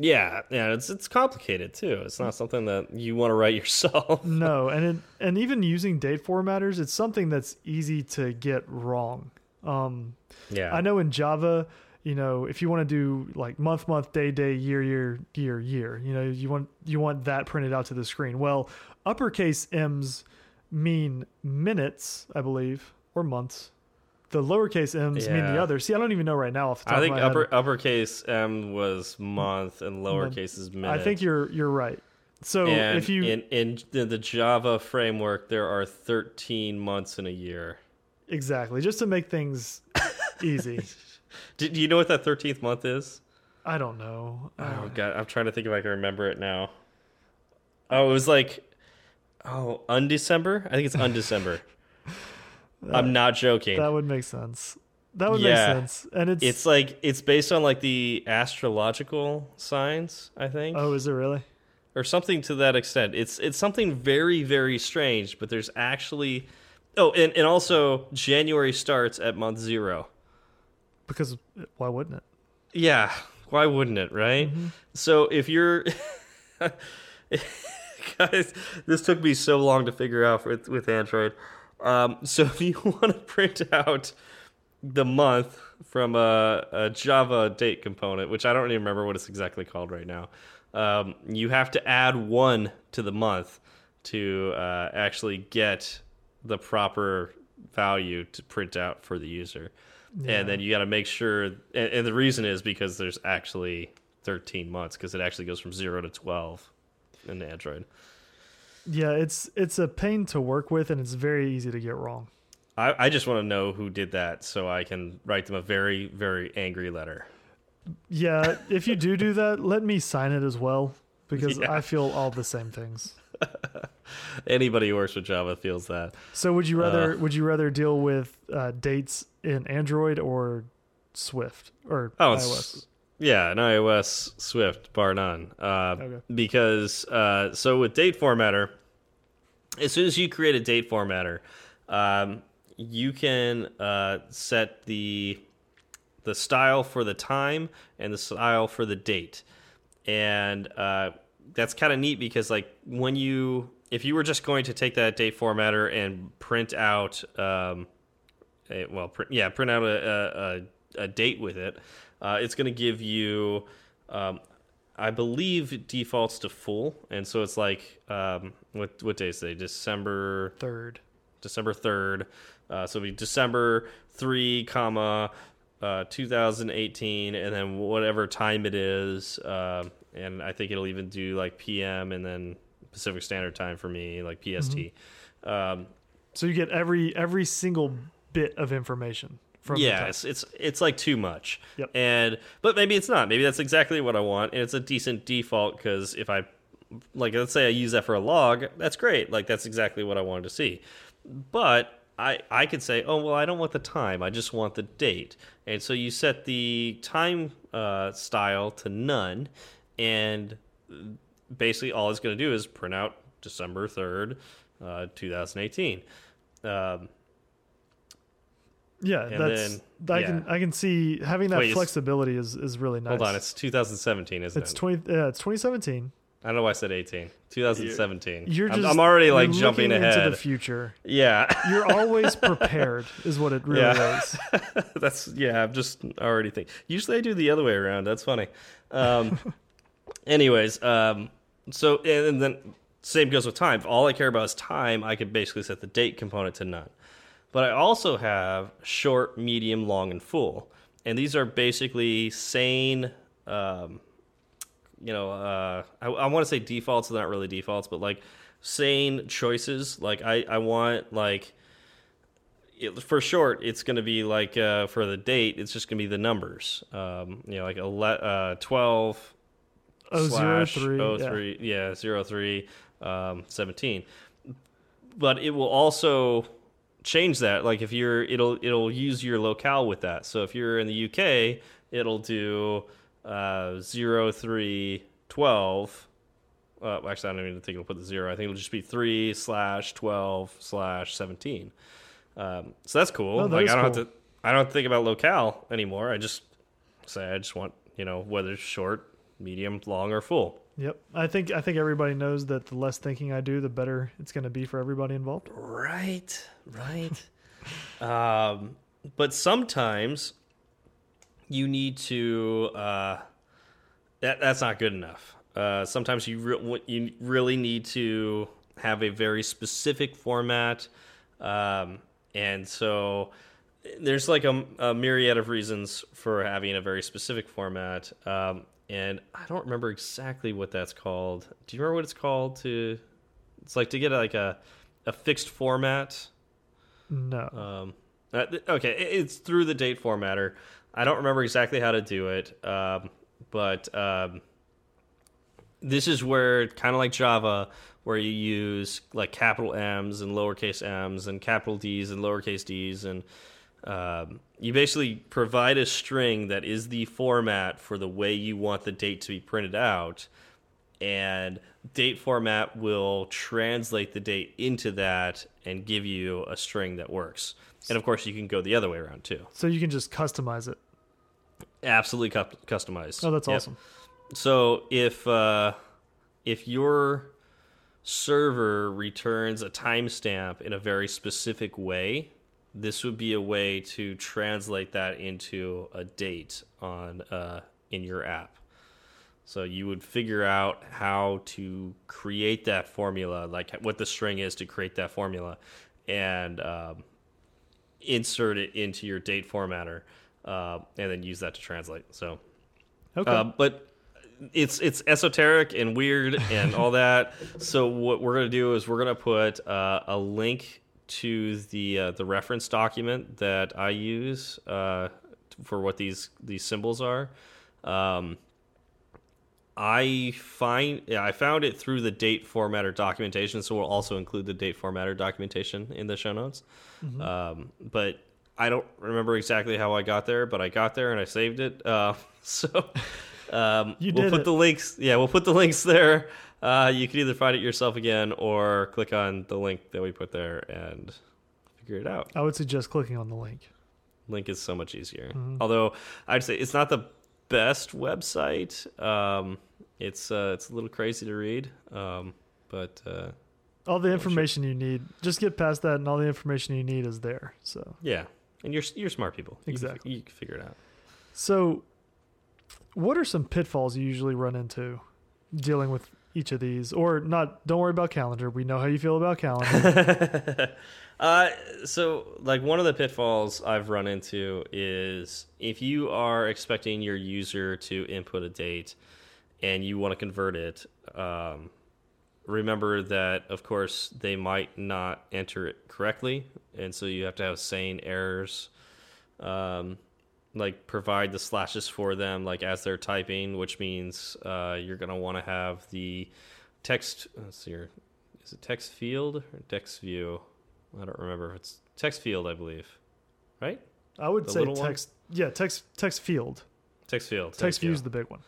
Yeah, yeah, it's it's complicated too. It's not something that you want to write yourself. No, and it, and even using date formatters, it's something that's easy to get wrong. Um, yeah, I know in Java, you know, if you want to do like month, month, day, day, year, year, year, year, you know, you want you want that printed out to the screen. Well, uppercase M's mean minutes, I believe, or months. The lowercase M's mean the other. See, I don't even know right now off the top I think of my upper head. uppercase M was month and lowercase is minute. I think you're you're right. So and if you in, in the the Java framework, there are 13 months in a year. exactly just to make things easy. Do, do you know what that 13th month is? I don't know. Uh, Oh god, I'm trying to think if I can remember it now. Oh, it was like oh, undecimber? I think it's undecimber. I'm not joking. that would make sense. That would Yeah. make sense. And it's, It's like it's based on like the astrological signs, I think. oh, is it really? or something to that extent. It's it's something very very strange, but there's actually oh, and and also January starts at month zero. Because why wouldn't it? Yeah, why wouldn't it, right? Mm-hmm. So if you're guys, this took me so long to figure out with with Android. Um, so if you want to print out the month from a, a Java date component, which I don't even remember what it's exactly called right now, um, you have to add one to the month to uh, actually get the proper value to print out for the user. Yeah. And then you got to make sure, and, and the reason is because there's actually 13 months because it actually goes from zero to 12 in Android. Yeah, it's it's a pain to work with, and it's very easy to get wrong. I, I just want to know who did that so I can write them a very, very angry letter. Yeah, if you do do that, let me sign it as well because Yeah. I feel all the same things. Anybody who works with Java feels that. So would you rather Uh. would you rather deal with uh, dates in Android or Swift or Oh, iOS? Yeah, an iOS Swift, bar none. Uh, Okay. Because, uh, so with date formatter, as soon as you create a date formatter, um, you can uh, set the the style for the time and the style for the date, and uh, that's kind of neat because like when you if you were just going to take that date formatter and print out um, a, well print, yeah print out a, a, a date with it, uh, it's going to give you. Um, I believe defaults to full, and so it's like um, what what day is today? December Third. December third. Uh, so it'll be December three, comma uh, 2018, and then whatever time it is. Um and I think it'll even do like PM and then Pacific Standard Time for me, like PST. Um, So you get every every single bit of information from yeah, it's, it's it's like too much. Yep. And but maybe it's not. Maybe that's exactly what I want, and it's a decent default because if I like, let's say I use that for a log, that's great. Like that's exactly what I wanted to see. But I I could say, oh well, I don't want the time. I just want the date. And so you set the time uh, style to none, and basically all it's going to do is print out December third, uh, 2018. Um, Yeah, And that's then- I can. I can see having that Wait, flexibility is is really nice. Hold on, it's 2017, isn't it's it? twenty. Yeah, it's 2017. I don't know why I said 18. 2017. You're I'm, just I'm already like jumping ahead. into the future. yeah, You're always prepared, is what it really Yeah. is. that's yeah. I'm just already thinking. Usually I do the other way around. That's funny. Um, anyways, um, so and, and then same goes with time. If all I care about is time, I could basically set the date component to none. But I also have short, medium, long, and full, and these are basically sane. Um, you know, uh, I, I want to say defaults. They're not really defaults, but like sane choices. Like I, I want like it, for short, it's going to be like uh, for the date, it's just going to be the numbers. Um, you know, like ele uh, twelve Oh, zero, slash three, oh, yeah. three, yeah, zero three, um, seventeen. But it will also change that. Like if you're, it'll it'll use your locale with that. So if you're in the UK, it'll do uh, zero three twelve. Uh, actually, I don't even think it'll put the zero. I think it'll just be three slash twelve slash seventeen. Um, so that's cool. Oh, that like I don't cool. have to. I don't think about locale anymore. I just say I just want you know whether it's short, medium, long, or full. Yep. I think I think everybody knows that the less thinking I do, the better it's going to be for everybody involved. Right, right. um, but sometimes you need to. Uh, that that's not good enough. Uh, sometimes you re you really need to have a very specific format, um, and so there's like a, a myriad of reasons for having a very specific format. Um, and I don't remember exactly what that's called. Do you remember what it's called? To it's like to get like a a fixed format. No. Um, uh, okay, it's through the date formatter. I don't remember exactly how to do it, um, but um, this is where kind of like Java, where you use like capital M's and lowercase m's and capital D's and lowercase d's, and um, you basically provide a string that is the format for the way you want the date to be printed out and date format will translate the date into that and give you a string that works. And of course, you can go the other way around too. so you can just customize it. Absolutely cu customized. Oh, that's Yep. awesome. So if uh, if your server returns a timestamp in a very specific way, this would be a way to translate that into a date on uh, in your app. So you would figure out how to create that formula, like what the string is to create that formula, and um, insert it into your date formatter, uh, and then use that to translate. So Okay. uh, but it's it's esoteric and weird and all that. So what we're gonna do is we're gonna put uh, a link to the uh, the reference document that I use uh, for what these these symbols are. Um, I find yeah, I found it through the date formatter documentation, so we'll also include the date formatter documentation in the show notes. Mm-hmm. Um, but I don't remember exactly how I got there, but I got there and I saved it. Uh, so um, You we'll put it. the links. Yeah, we'll put the links there. Uh, you can either find it yourself again or click on the link that we put there and figure it out. I would suggest clicking on the link. Link is so much easier. Mm-hmm. Although I'd say it's not the best website. Um, it's uh, it's a little crazy to read, um, but uh, All the information you need, just get past that, and all the information you need is there. So, yeah. And you're you're smart people. You Exactly. you can figure it out. so what are some pitfalls you usually run into dealing with each of these? Or not? Don't worry about calendar. We know how you feel about calendar. uh, so, like, one of the pitfalls I've run into is if you are expecting your user to input a date and you want to convert it, um, remember that, of course, they might not enter it correctly. And so you have to have sane errors. Um, like provide the slashes for them like as they're typing which means uh, you're going to want to have the text let's see here is it text field or text view i don't remember if it's text field i believe right I would The say little one? text. Yeah, text text field. text field Text view. view is the big one.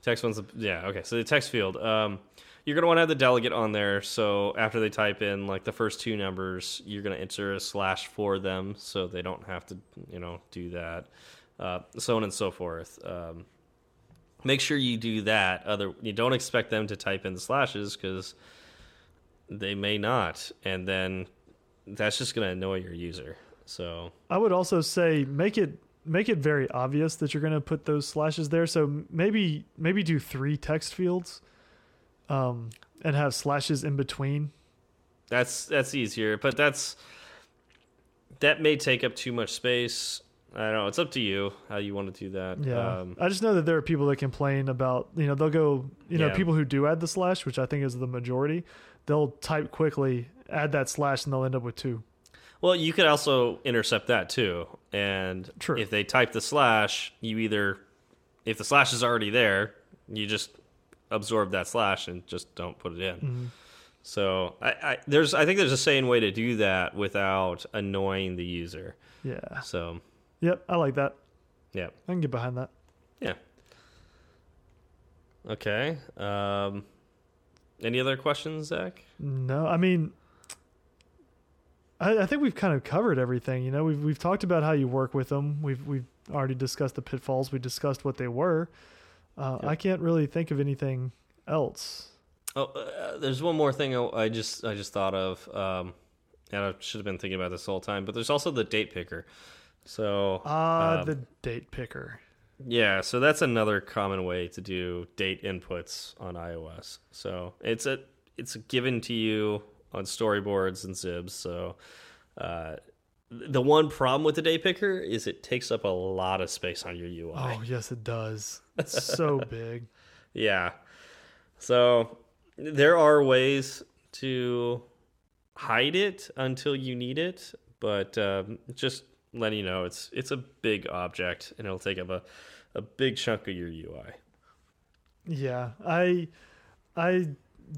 Text one's the, yeah okay. So the text field, um, you're gonna want to have the delegate on there. So after they type in like the first two numbers, you're gonna enter a slash for them, so they don't have to you know do that, uh, so on and so forth. Um, make sure you do that. Other you don't expect them to type in the slashes because they may not, and then that's just gonna annoy your user. So I would also say make it make it very obvious that you're going to put those slashes there. So maybe maybe do three text fields, um, and have slashes in between. That's that's easier, but that's that may take up too much space. I don't know. It's up to you how you want to do that. Yeah, Um, I just know that there are people that complain about you know they'll go you know Yeah. people who do add the slash, which I think is the majority. they'll type quickly, add that slash, and they'll end up with two. Well, you could also intercept that too. And True. if they type the slash, you either, if the slash is already there, you just absorb that slash and just don't put it in. Mm-hmm. So I, I there's I think there's a sane way to do that without annoying the user. Yeah. So Yep. I like that. yeah, I can get behind that. yeah. Okay. Um, any other questions, Zach? No, I mean, I, I think we've kind of covered everything. You know, we've we've talked about how you work with them. We've we've already discussed the pitfalls. We discussed what they were. Uh, Yep. I can't really think of anything else. Oh, uh, there's one more thing I I just I just thought of, um, and I should have been thinking about this the whole time. But there's also the date picker. So Ah, um, the date picker. yeah, so that's another common way to do date inputs on iOS. So it's a it's given to you on storyboards and XIBs. So uh, the one problem with the date picker is it takes up a lot of space on your UI. Oh yes, it does. It's so big. Yeah. So there are ways to hide it until you need it, but um, just letting you know it's it's a big object and it'll take up a, a big chunk of your UI. Yeah, I I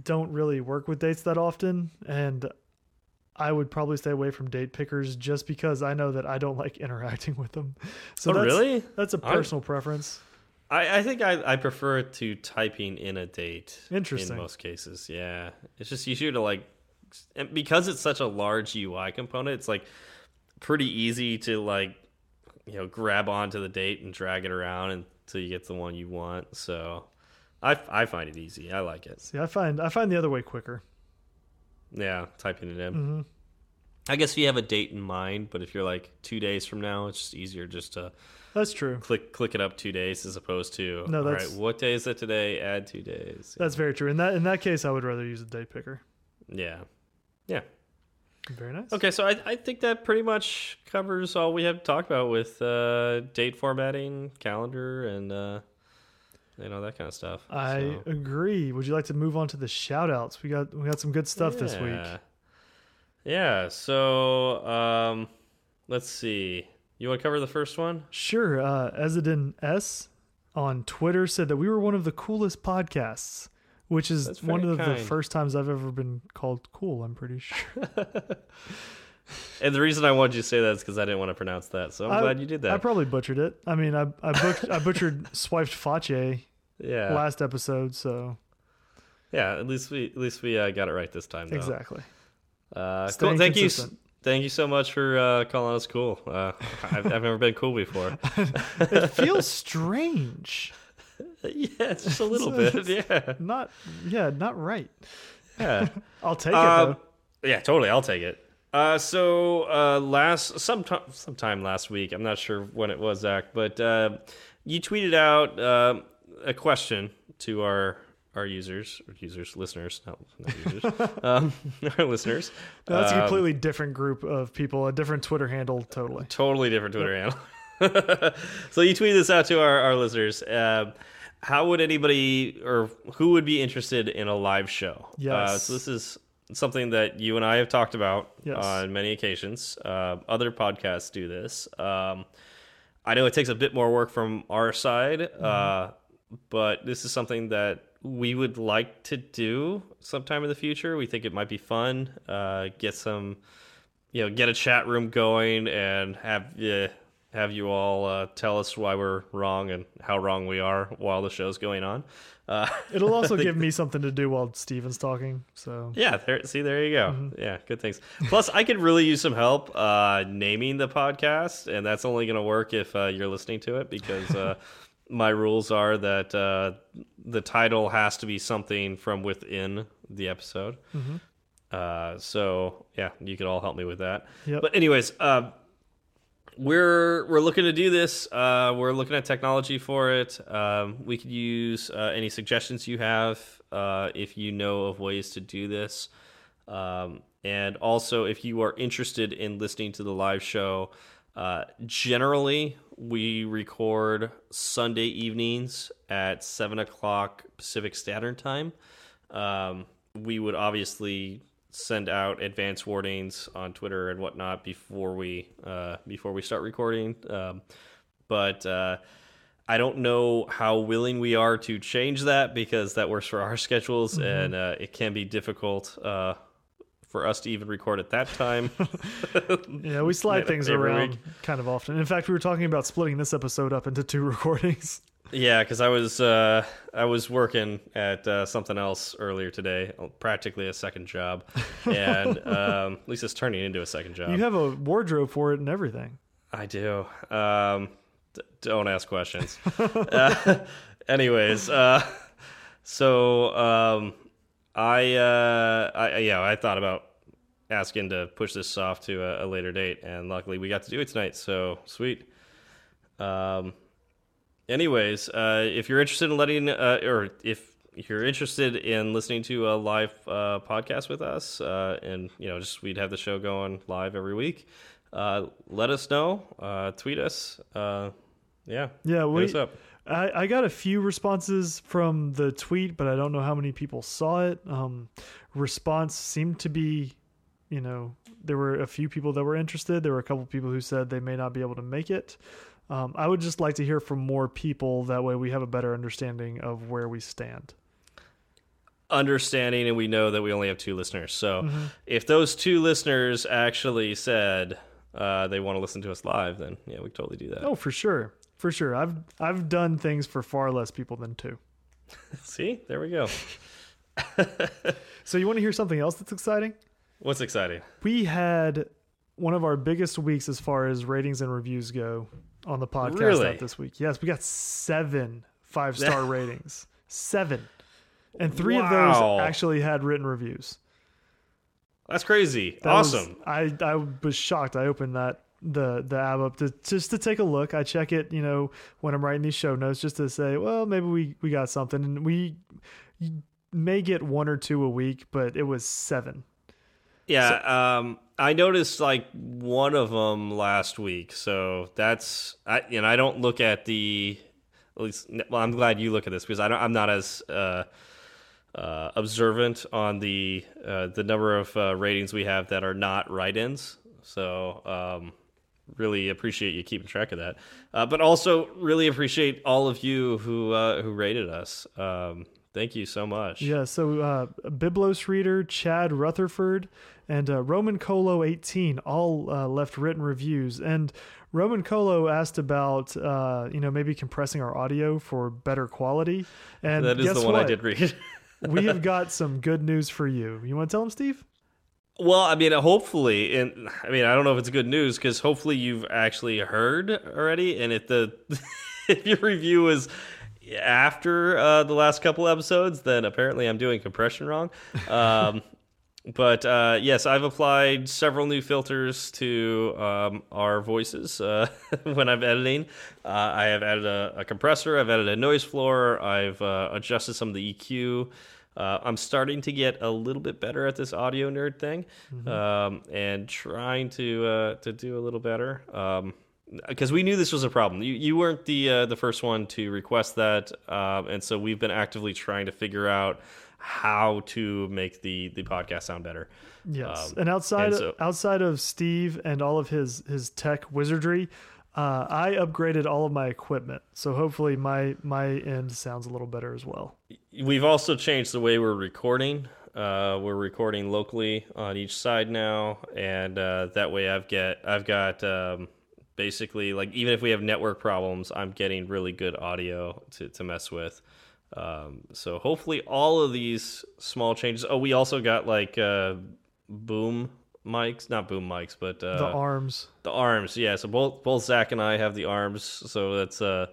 don't really work with dates that often, and I would probably stay away from date pickers just because I know that I don't like interacting with them. So oh, that's, really? That's a I'm- personal preference. I, I think I, I prefer to typing in a date. Interesting. In most cases, yeah. It's just easier to like, and because it's such a large UI component, it's like pretty easy to like, you know, grab onto the date and drag it around until you get the one you want. So, I I find it easy. I like it. See, I find I find the other way quicker. Yeah, typing it in. hmm I guess if you have a date in mind, but if you're like two days from now, it's just easier just to That's true. click click it up two days as opposed to No, all that's- right, what day is it today? Add two days. That's very true. In that in that case, I would rather use a date picker. Yeah. Yeah. Very nice. Okay, so I, I think that pretty much covers all we have to talk about with uh, date formatting, calendar, and uh, you know that kind of stuff. I So, agree. Would you like to move on to the shout outs? We got we got some good stuff this week. yeah. Yeah. So um, let's see. You want to cover the first one? Sure. Uh, Ezedin S on Twitter said that we were one of the coolest podcasts, which is That's one of the first times I've ever been called cool. I'm pretty sure. And the reason I wanted you to say that is because I didn't want to pronounce that. So I'm I- glad you did that. I probably butchered it. I mean, I I, I butchered swiped fache. yeah. last episode, so yeah. At least we at least we uh, got it right this time. Though. exactly. Uh, cool. Thank you. Thank you so much for uh, calling us cool. Uh, I've, I've never been cool before. It feels strange. yeah, just a little bit. Yeah, Not yeah, not right. yeah. I'll take it Um, though. yeah, totally. I'll take it. Uh, so uh, last sometime sometime last week, I'm not sure when it was, Zach, but uh, you tweeted out um a question to our our users, or users, listeners, not, not users, um, our listeners. That's a Um, completely different group of people, a different Twitter handle, totally. totally different Twitter handle. so you tweeted this out to our, our listeners. Um how would anybody or who would be interested in a live show? Uh, Yes. so this is something that you and I have talked about Yes. on many occasions. Uh, other podcasts do this. Um, I know it takes a bit more work from our side, uh, but this is something that we would like to do sometime in the future. We think it might be fun. Uh, get some, you know, get a chat room going and have have you all uh, tell us why we're wrong and how wrong we are while the show's going on. Uh, It'll also give me something to do while Steven's talking. So yeah, there, see, there you go. Mm-hmm. Yeah, good things. Plus, I could really use some help uh, naming the podcast, and that's only going to work if uh, you're listening to it because uh, my rules are that uh, the title has to be something from within the episode. Mm-hmm. Uh, so yeah, you could all help me with that. Yep. But anyways, uh, we're we're looking to do this. Uh, we're looking at technology for it. Um, we could use uh, any suggestions you have uh, if you know of ways to do this. Um, and also, if you are interested in listening to the live show, uh, generally we record Sunday evenings at seven o'clock Pacific Standard Time. Um, we would obviously send out advance warnings on Twitter and whatnot before we uh, before we start recording. Um, but uh, I don't know how willing we are to change that because that works for our schedules mm -hmm. and uh, it can be difficult uh, for us to even record at that time. yeah, we slide things around week. kind of often. In fact, we were talking about splitting this episode up into two recordings. Yeah, because I was uh, I was working at uh, something else earlier today, practically a second job, and um, at least it's turning into a second job. You have a wardrobe for it and everything. I do. Um, don't ask questions. uh, anyways, uh, so um, I, uh, I yeah, I thought about asking to push this off to a, a, later date, and luckily we got to do it tonight. So sweet. Um, anyways, uh, if you're interested in letting, uh, or if you're interested in listening to a live uh, podcast with us, uh, and you know, just we'd have the show going live every week. Uh, let us know. Uh, tweet us. yeah. Yeah. We, I, I got a few responses from the tweet, but I don't know how many people saw it. Um, response seemed to be, you know, there were a few people that were interested. There were a couple people who said they may not be able to make it. Um, I would just like to hear from more people. That way, we have a better understanding of where we stand. Understanding, and we know that we only have two listeners. So, mm -hmm. if those two listeners actually said uh, they want to listen to us live, then yeah, we totally do that. Oh, for sure, for sure. I've I've done things for far less people than two. See, there we go. so, you want to hear something else that's exciting? What's exciting? We had one of our biggest weeks as far as ratings and reviews go on the podcast really? this week. Yes, we got seven five star ratings. Seven. And three wow. of those actually had written reviews. That's crazy. That awesome. Was, I I was shocked. I opened that the the app up to just to take a look. I check it, you know, when I'm writing these show notes just to say, well, maybe we we got something and we may get one or two a week, but it was seven. Yeah, so, um, I noticed like one of them last week, so that's I you know I don't look at the at least well I'm glad you look at this because I don't I'm not as uh, uh, observant on the uh, the number of uh, ratings we have that are not write-ins. So um, really appreciate you keeping track of that, uh, but also really appreciate all of you who uh, who rated us. Um, Thank you so much. Yeah, so uh, Biblos reader Chad Rutherford and uh, Roman Colo 18 all uh, left written reviews. And Roman Colo asked about, uh, you know, maybe compressing our audio for better quality. And that is the one what? I did read. we have got some good news for you. You want to tell him, Steve? Well, I mean, hopefully, and I mean, I don't know if it's good news because hopefully you've actually heard already, and if the if your review is after uh, the last couple episodes, then apparently I'm doing compression wrong. Um, but uh, yes, I've applied several new filters to um, our voices uh, when I'm editing. Uh, I have added a, a, compressor, I've added a noise floor, I've uh, adjusted some of the EQ. Uh, I'm starting to get a little bit better at this audio nerd thing, mm -hmm. um, and trying to to do a little better. Because we knew this was a problem. You you weren't the uh, the first one to request that, um, and so we've been actively trying to figure out how to make the the podcast sound better. Yes, um, and outside and so, outside of Steve and all of his his tech wizardry, uh, I upgraded all of my equipment, so hopefully my my end sounds a little better as well. We've also changed the way we're recording. Uh, we're recording locally on each side now, and uh, that way I've get I've got. Um, basically like even if we have network problems i'm getting really good audio to, to mess with. Um, so hopefully all of these small changes oh we also got like uh, boom mics not boom mics but uh, the arms. the arms yeah so both both zach and i have the arms so that's uh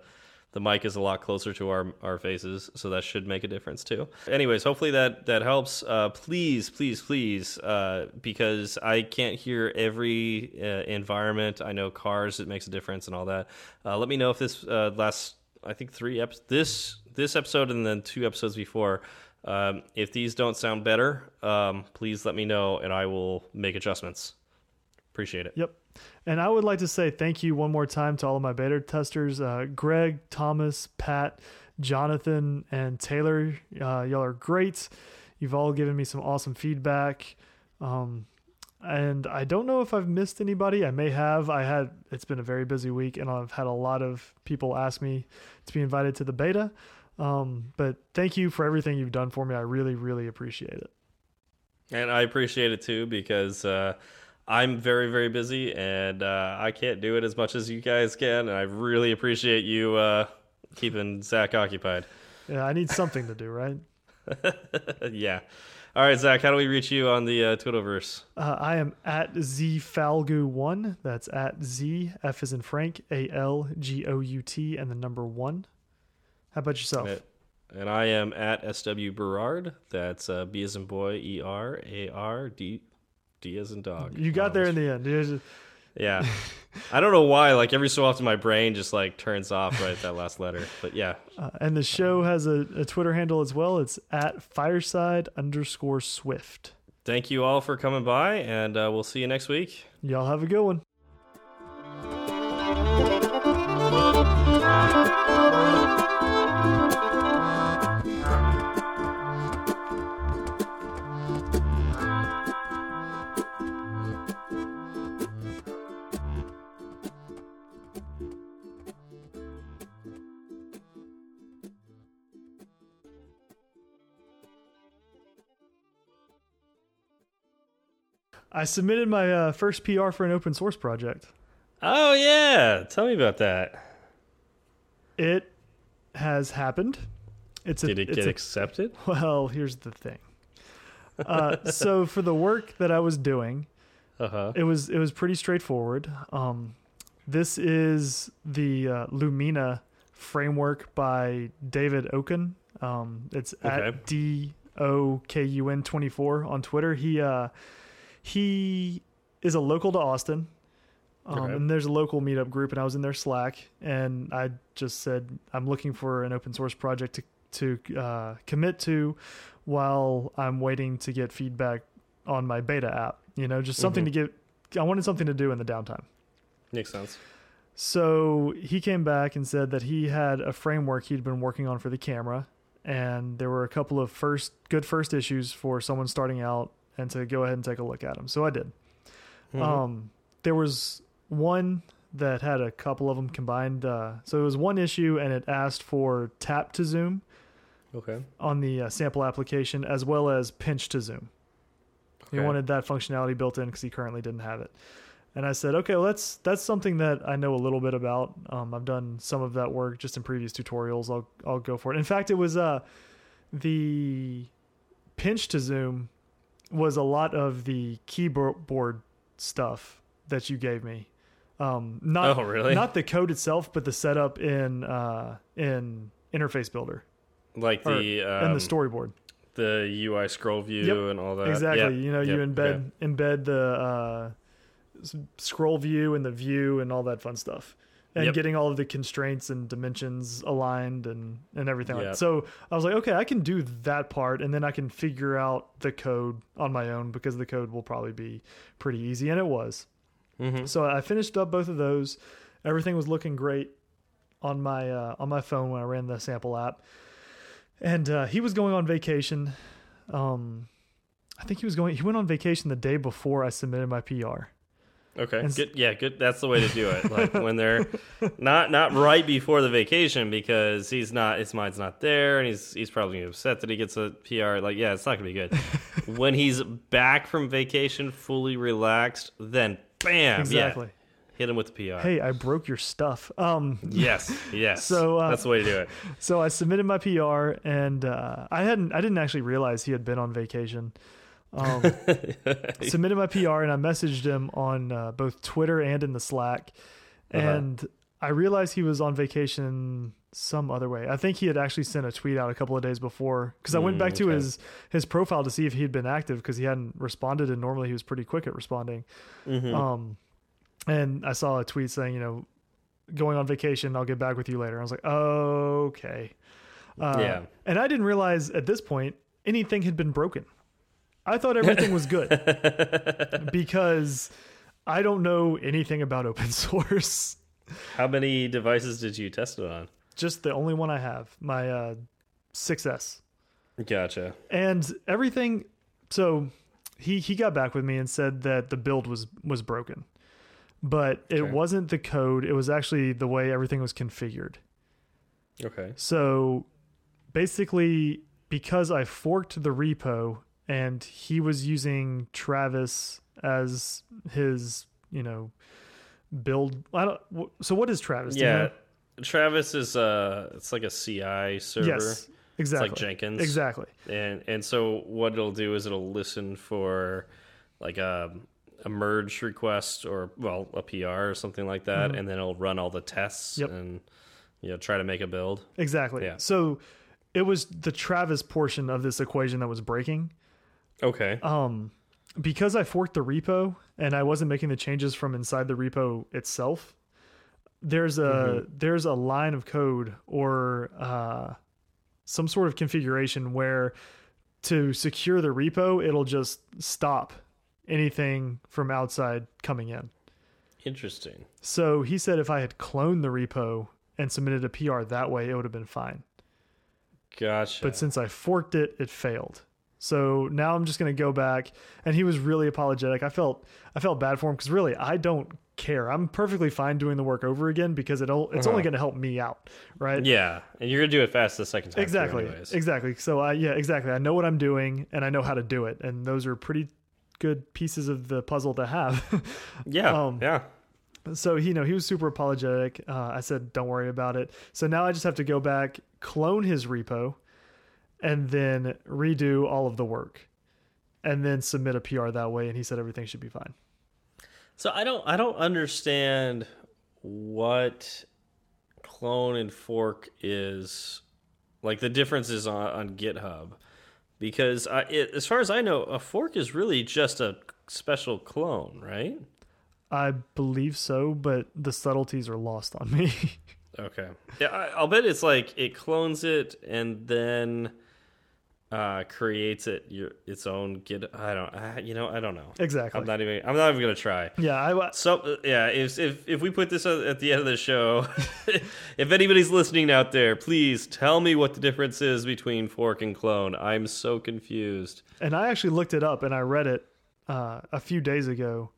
the mic is a lot closer to our our faces, so that should make a difference too. Anyways, hopefully that that helps. Uh, please, please, please, uh, because I can't hear every uh, environment. I know cars it makes a difference and all that. Uh, let me know if this uh, last I think three eps this this episode and then two episodes before. Um, if these don't sound better, um, please let me know and I will make adjustments. Appreciate it. Yep. And I would like to say thank you one more time to all of my beta testers uh, Greg, Thomas, Pat, Jonathan, and Taylor. Uh, y'all are great. You've all given me some awesome feedback. Um, and I don't know if I've missed anybody. I may have. I had it's been a very busy week, and I've had a lot of people ask me to be invited to the beta. Um, but thank you for everything you've done for me. I really, really appreciate it. And I appreciate it too because uh, I'm very, very busy and uh, I can't do it as much as you guys can. And I really appreciate you uh, keeping Zach occupied. Yeah, I need something to do, right? yeah. All right, Zach, how do we reach you on the uh, Twitterverse? Uh, I am at zfalgout1. That's at Z, F is in Frank, A L G O U T, and the number one. How about yourself? And I am at SW Berard. That's uh, B as in boy, E R A R D D as in dog. You got there in the end. Yeah. I don't know why. Like every so often, my brain just like turns off right at that last letter. But yeah. Uh, and the show has a, a Twitter handle as well. It's at fireside underscore swift. Thank you all for coming by, and uh, we'll see you next week. Y'all have a good one. I submitted my uh, first PR for an open source project. Oh yeah, tell me about that. It has happened. It's a, Did it get a, accepted? Well, here's the thing. Uh, so for the work that I was doing, uh-huh. it was it was pretty straightforward. Um, this is the uh, Lumina framework by David Okun. Um, it's okay. at D O K U N twenty four on Twitter. He uh, he is a local to Austin. Um, okay. And there's a local meetup group, and I was in their Slack, and I just said I'm looking for an open source project to to uh, commit to, while I'm waiting to get feedback on my beta app. You know, just something mm-hmm. to get. I wanted something to do in the downtime. Makes sense. So he came back and said that he had a framework he'd been working on for the camera, and there were a couple of first good first issues for someone starting out and to go ahead and take a look at them. So I did. Mm-hmm. Um, there was one that had a couple of them combined. Uh, so it was one issue, and it asked for tap to zoom. Okay. On the uh, sample application, as well as pinch to zoom. Okay. He wanted that functionality built in because he currently didn't have it. And I said, okay, well, that's that's something that I know a little bit about. Um, I've done some of that work just in previous tutorials. I'll I'll go for it. In fact, it was uh, the pinch to zoom was a lot of the keyboard stuff that you gave me. Um, not oh, really? not the code itself, but the setup in uh, in Interface Builder, like the um, and the storyboard, the UI scroll view yep, and all that. Exactly. Yep, you know, yep, you embed okay. embed the uh, scroll view and the view and all that fun stuff and yep. getting all of the constraints and dimensions aligned and and everything yep. like that. So I was like, okay, I can do that part and then I can figure out the code on my own because the code will probably be pretty easy and it was. Mm-hmm. So I finished up both of those. Everything was looking great on my uh, on my phone when I ran the sample app. And uh, he was going on vacation. Um, I think he was going. He went on vacation the day before I submitted my PR. Okay. And good. Yeah. Good. That's the way to do it. Like when they're not not right before the vacation because he's not his mind's not there and he's he's probably upset that he gets a PR. Like yeah, it's not gonna be good. when he's back from vacation, fully relaxed, then bam. Exactly. Yeah, hit him with the PR. Hey, I broke your stuff. Um, yes, yes. So uh, that's the way to do it. So I submitted my PR, and uh, I hadn't, I didn't actually realize he had been on vacation. Um, submitted my PR and I messaged him on uh, both Twitter and in the Slack, uh-huh. and uh-huh. I realized he was on vacation some other way. I think he had actually sent a tweet out a couple of days before because I went back mm, to his his profile to see if he had been active because he hadn't responded, and normally he was pretty quick at responding. Mm-hmm. Um, and I saw a tweet saying, you know, going on vacation. I'll get back with you later. I was like, okay. Uh, yeah. And I didn't realize at this point anything had been broken. I thought everything was good because I don't know anything about open source. How many devices did you test it on? Just the only one I have, my uh, 6S. Gotcha. and everything. So he he got back with me and said that the build was was broken, but it Okay. wasn't the code. It was actually the way everything was configured. Okay. So basically, because I forked the repo and he was using Travis as his, you know, build. I don't. So what is Travis? You Yeah. know? Travis is a. it's like a CI server. Yes. Exactly. It's like Jenkins. Exactly. And and so what it'll do is it'll listen for like a a merge request or well a PR or something like that, mm-hmm. and then it'll run all the tests. Yep. and you know try to make a build. Exactly. Yeah. So it was the Travis portion of this equation that was breaking. Okay. Um, because I forked the repo and I wasn't making the changes from inside the repo itself. There's a Mm-hmm. there's a line of code or uh, some sort of configuration where to secure the repo, it'll just stop anything from outside coming in. Interesting. So he said if I had cloned the repo and submitted a PR that way, it would have been fine. Gotcha. But since I forked it, it failed. So now I'm just going to go back and he was really apologetic. I felt I felt bad for him cuz really I don't care. I'm perfectly fine doing the work over again because it'll it's only Uh-huh. going to help me out, right? yeah, and you're gonna do it fast the second time. Exactly. Exactly. So I yeah, exactly. I know what I'm doing and I know how to do it and those are pretty good pieces of the puzzle to have. Yeah. Um, yeah. so you know he was super apologetic uh, i said don't worry about it so now i just have to go back clone his repo and then redo all of the work and then submit a pr that way and he said everything should be fine So I don't I don't understand what clone and fork is like the differences on, on GitHub because I, it, as far as I know, a fork is really just a special clone, right? i believe so but the subtleties are lost on me Okay. Yeah, I, I'll bet it's like it clones it and then uh, creates it your its own Git. I don't. I, you know, I don't know. exactly I'm not even. I'm not even gonna try. yeah i So uh, yeah, if if if we put this at at the end of the show, if anybody's listening out there, please tell me what the difference is between fork and clone. I'm so confused. and i actually looked it up and i read it uh, a few days ago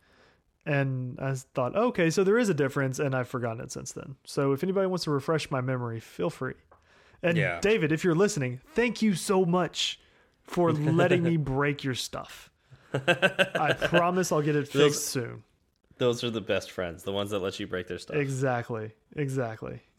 and i thought okay so there is a difference and i've forgotten it since then so if anybody wants to refresh my memory feel free and Yeah. david if you're listening thank you so much for letting me break your stuff i promise i'll get it Those- fixed soon Those are the best friends, the ones that let you break their stuff. exactly exactly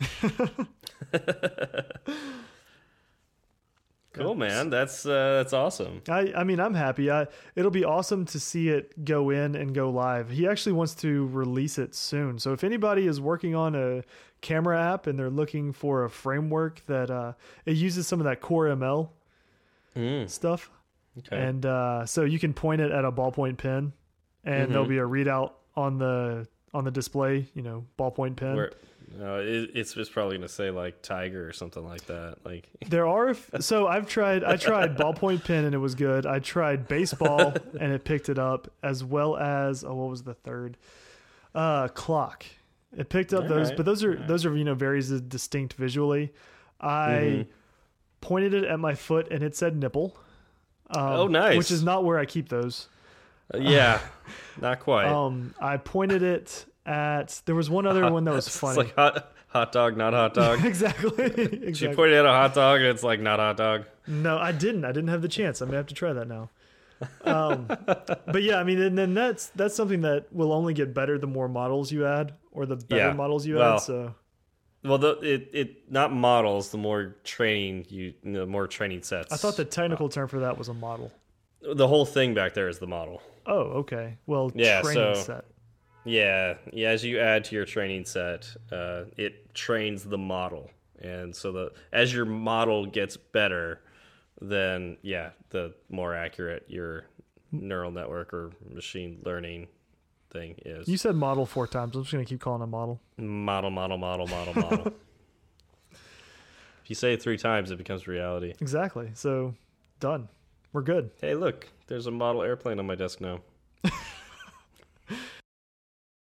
Cool, man. That's uh, that's awesome. I, I mean, I'm happy. I, it'll be awesome to see it go in and go live. He actually wants to release it soon. So if anybody is working on a camera app and they're looking for a framework that uh, it uses some of that Core ML Mm, stuff, okay. and uh, so you can point it at a ballpoint pen, and there'll Mhm. be a readout on the on the display. You know, ballpoint pen. Where, uh, it, it's just probably gonna say like tiger or something like that. Like There are so I've tried I tried ballpoint pen and it was good. I tried baseball and it picked it up as well as oh what was the third? Uh clock. It picked up those Alright, but those are alright. those are you know very distinct visually. I Mhm. pointed it at my foot and it said nipple. Um, Oh, nice. Which is not where I keep those. uh, yeah, not quite. Um I pointed it at there was one other one that was It's funny. like hot hot dog, not hot dog. exactly. She exactly. pointed at a hot dog and it's like not hot dog. No, I didn't. I didn't have the chance. I'm gonna have to try that now. Um, but yeah, I mean, and then that's that's something that will only get better the more models you add, or the better Yeah. models you Well, add. So Well, the, it it not models. The more training you, the more training sets. I thought the technical term for that was a model. the whole thing back there is the model. Oh, okay. Well, Yeah, training so- set. Yeah, yeah. As you add to your training set, uh, it trains the model, and so the as your model gets better, then yeah, the more accurate your neural network or machine learning thing is. You said model four times. I'm just gonna keep calling it model. model, model, model, model, model. if you say it three times, it becomes reality. Exactly. So done. We're good. Hey, look, there's a model airplane on my desk now.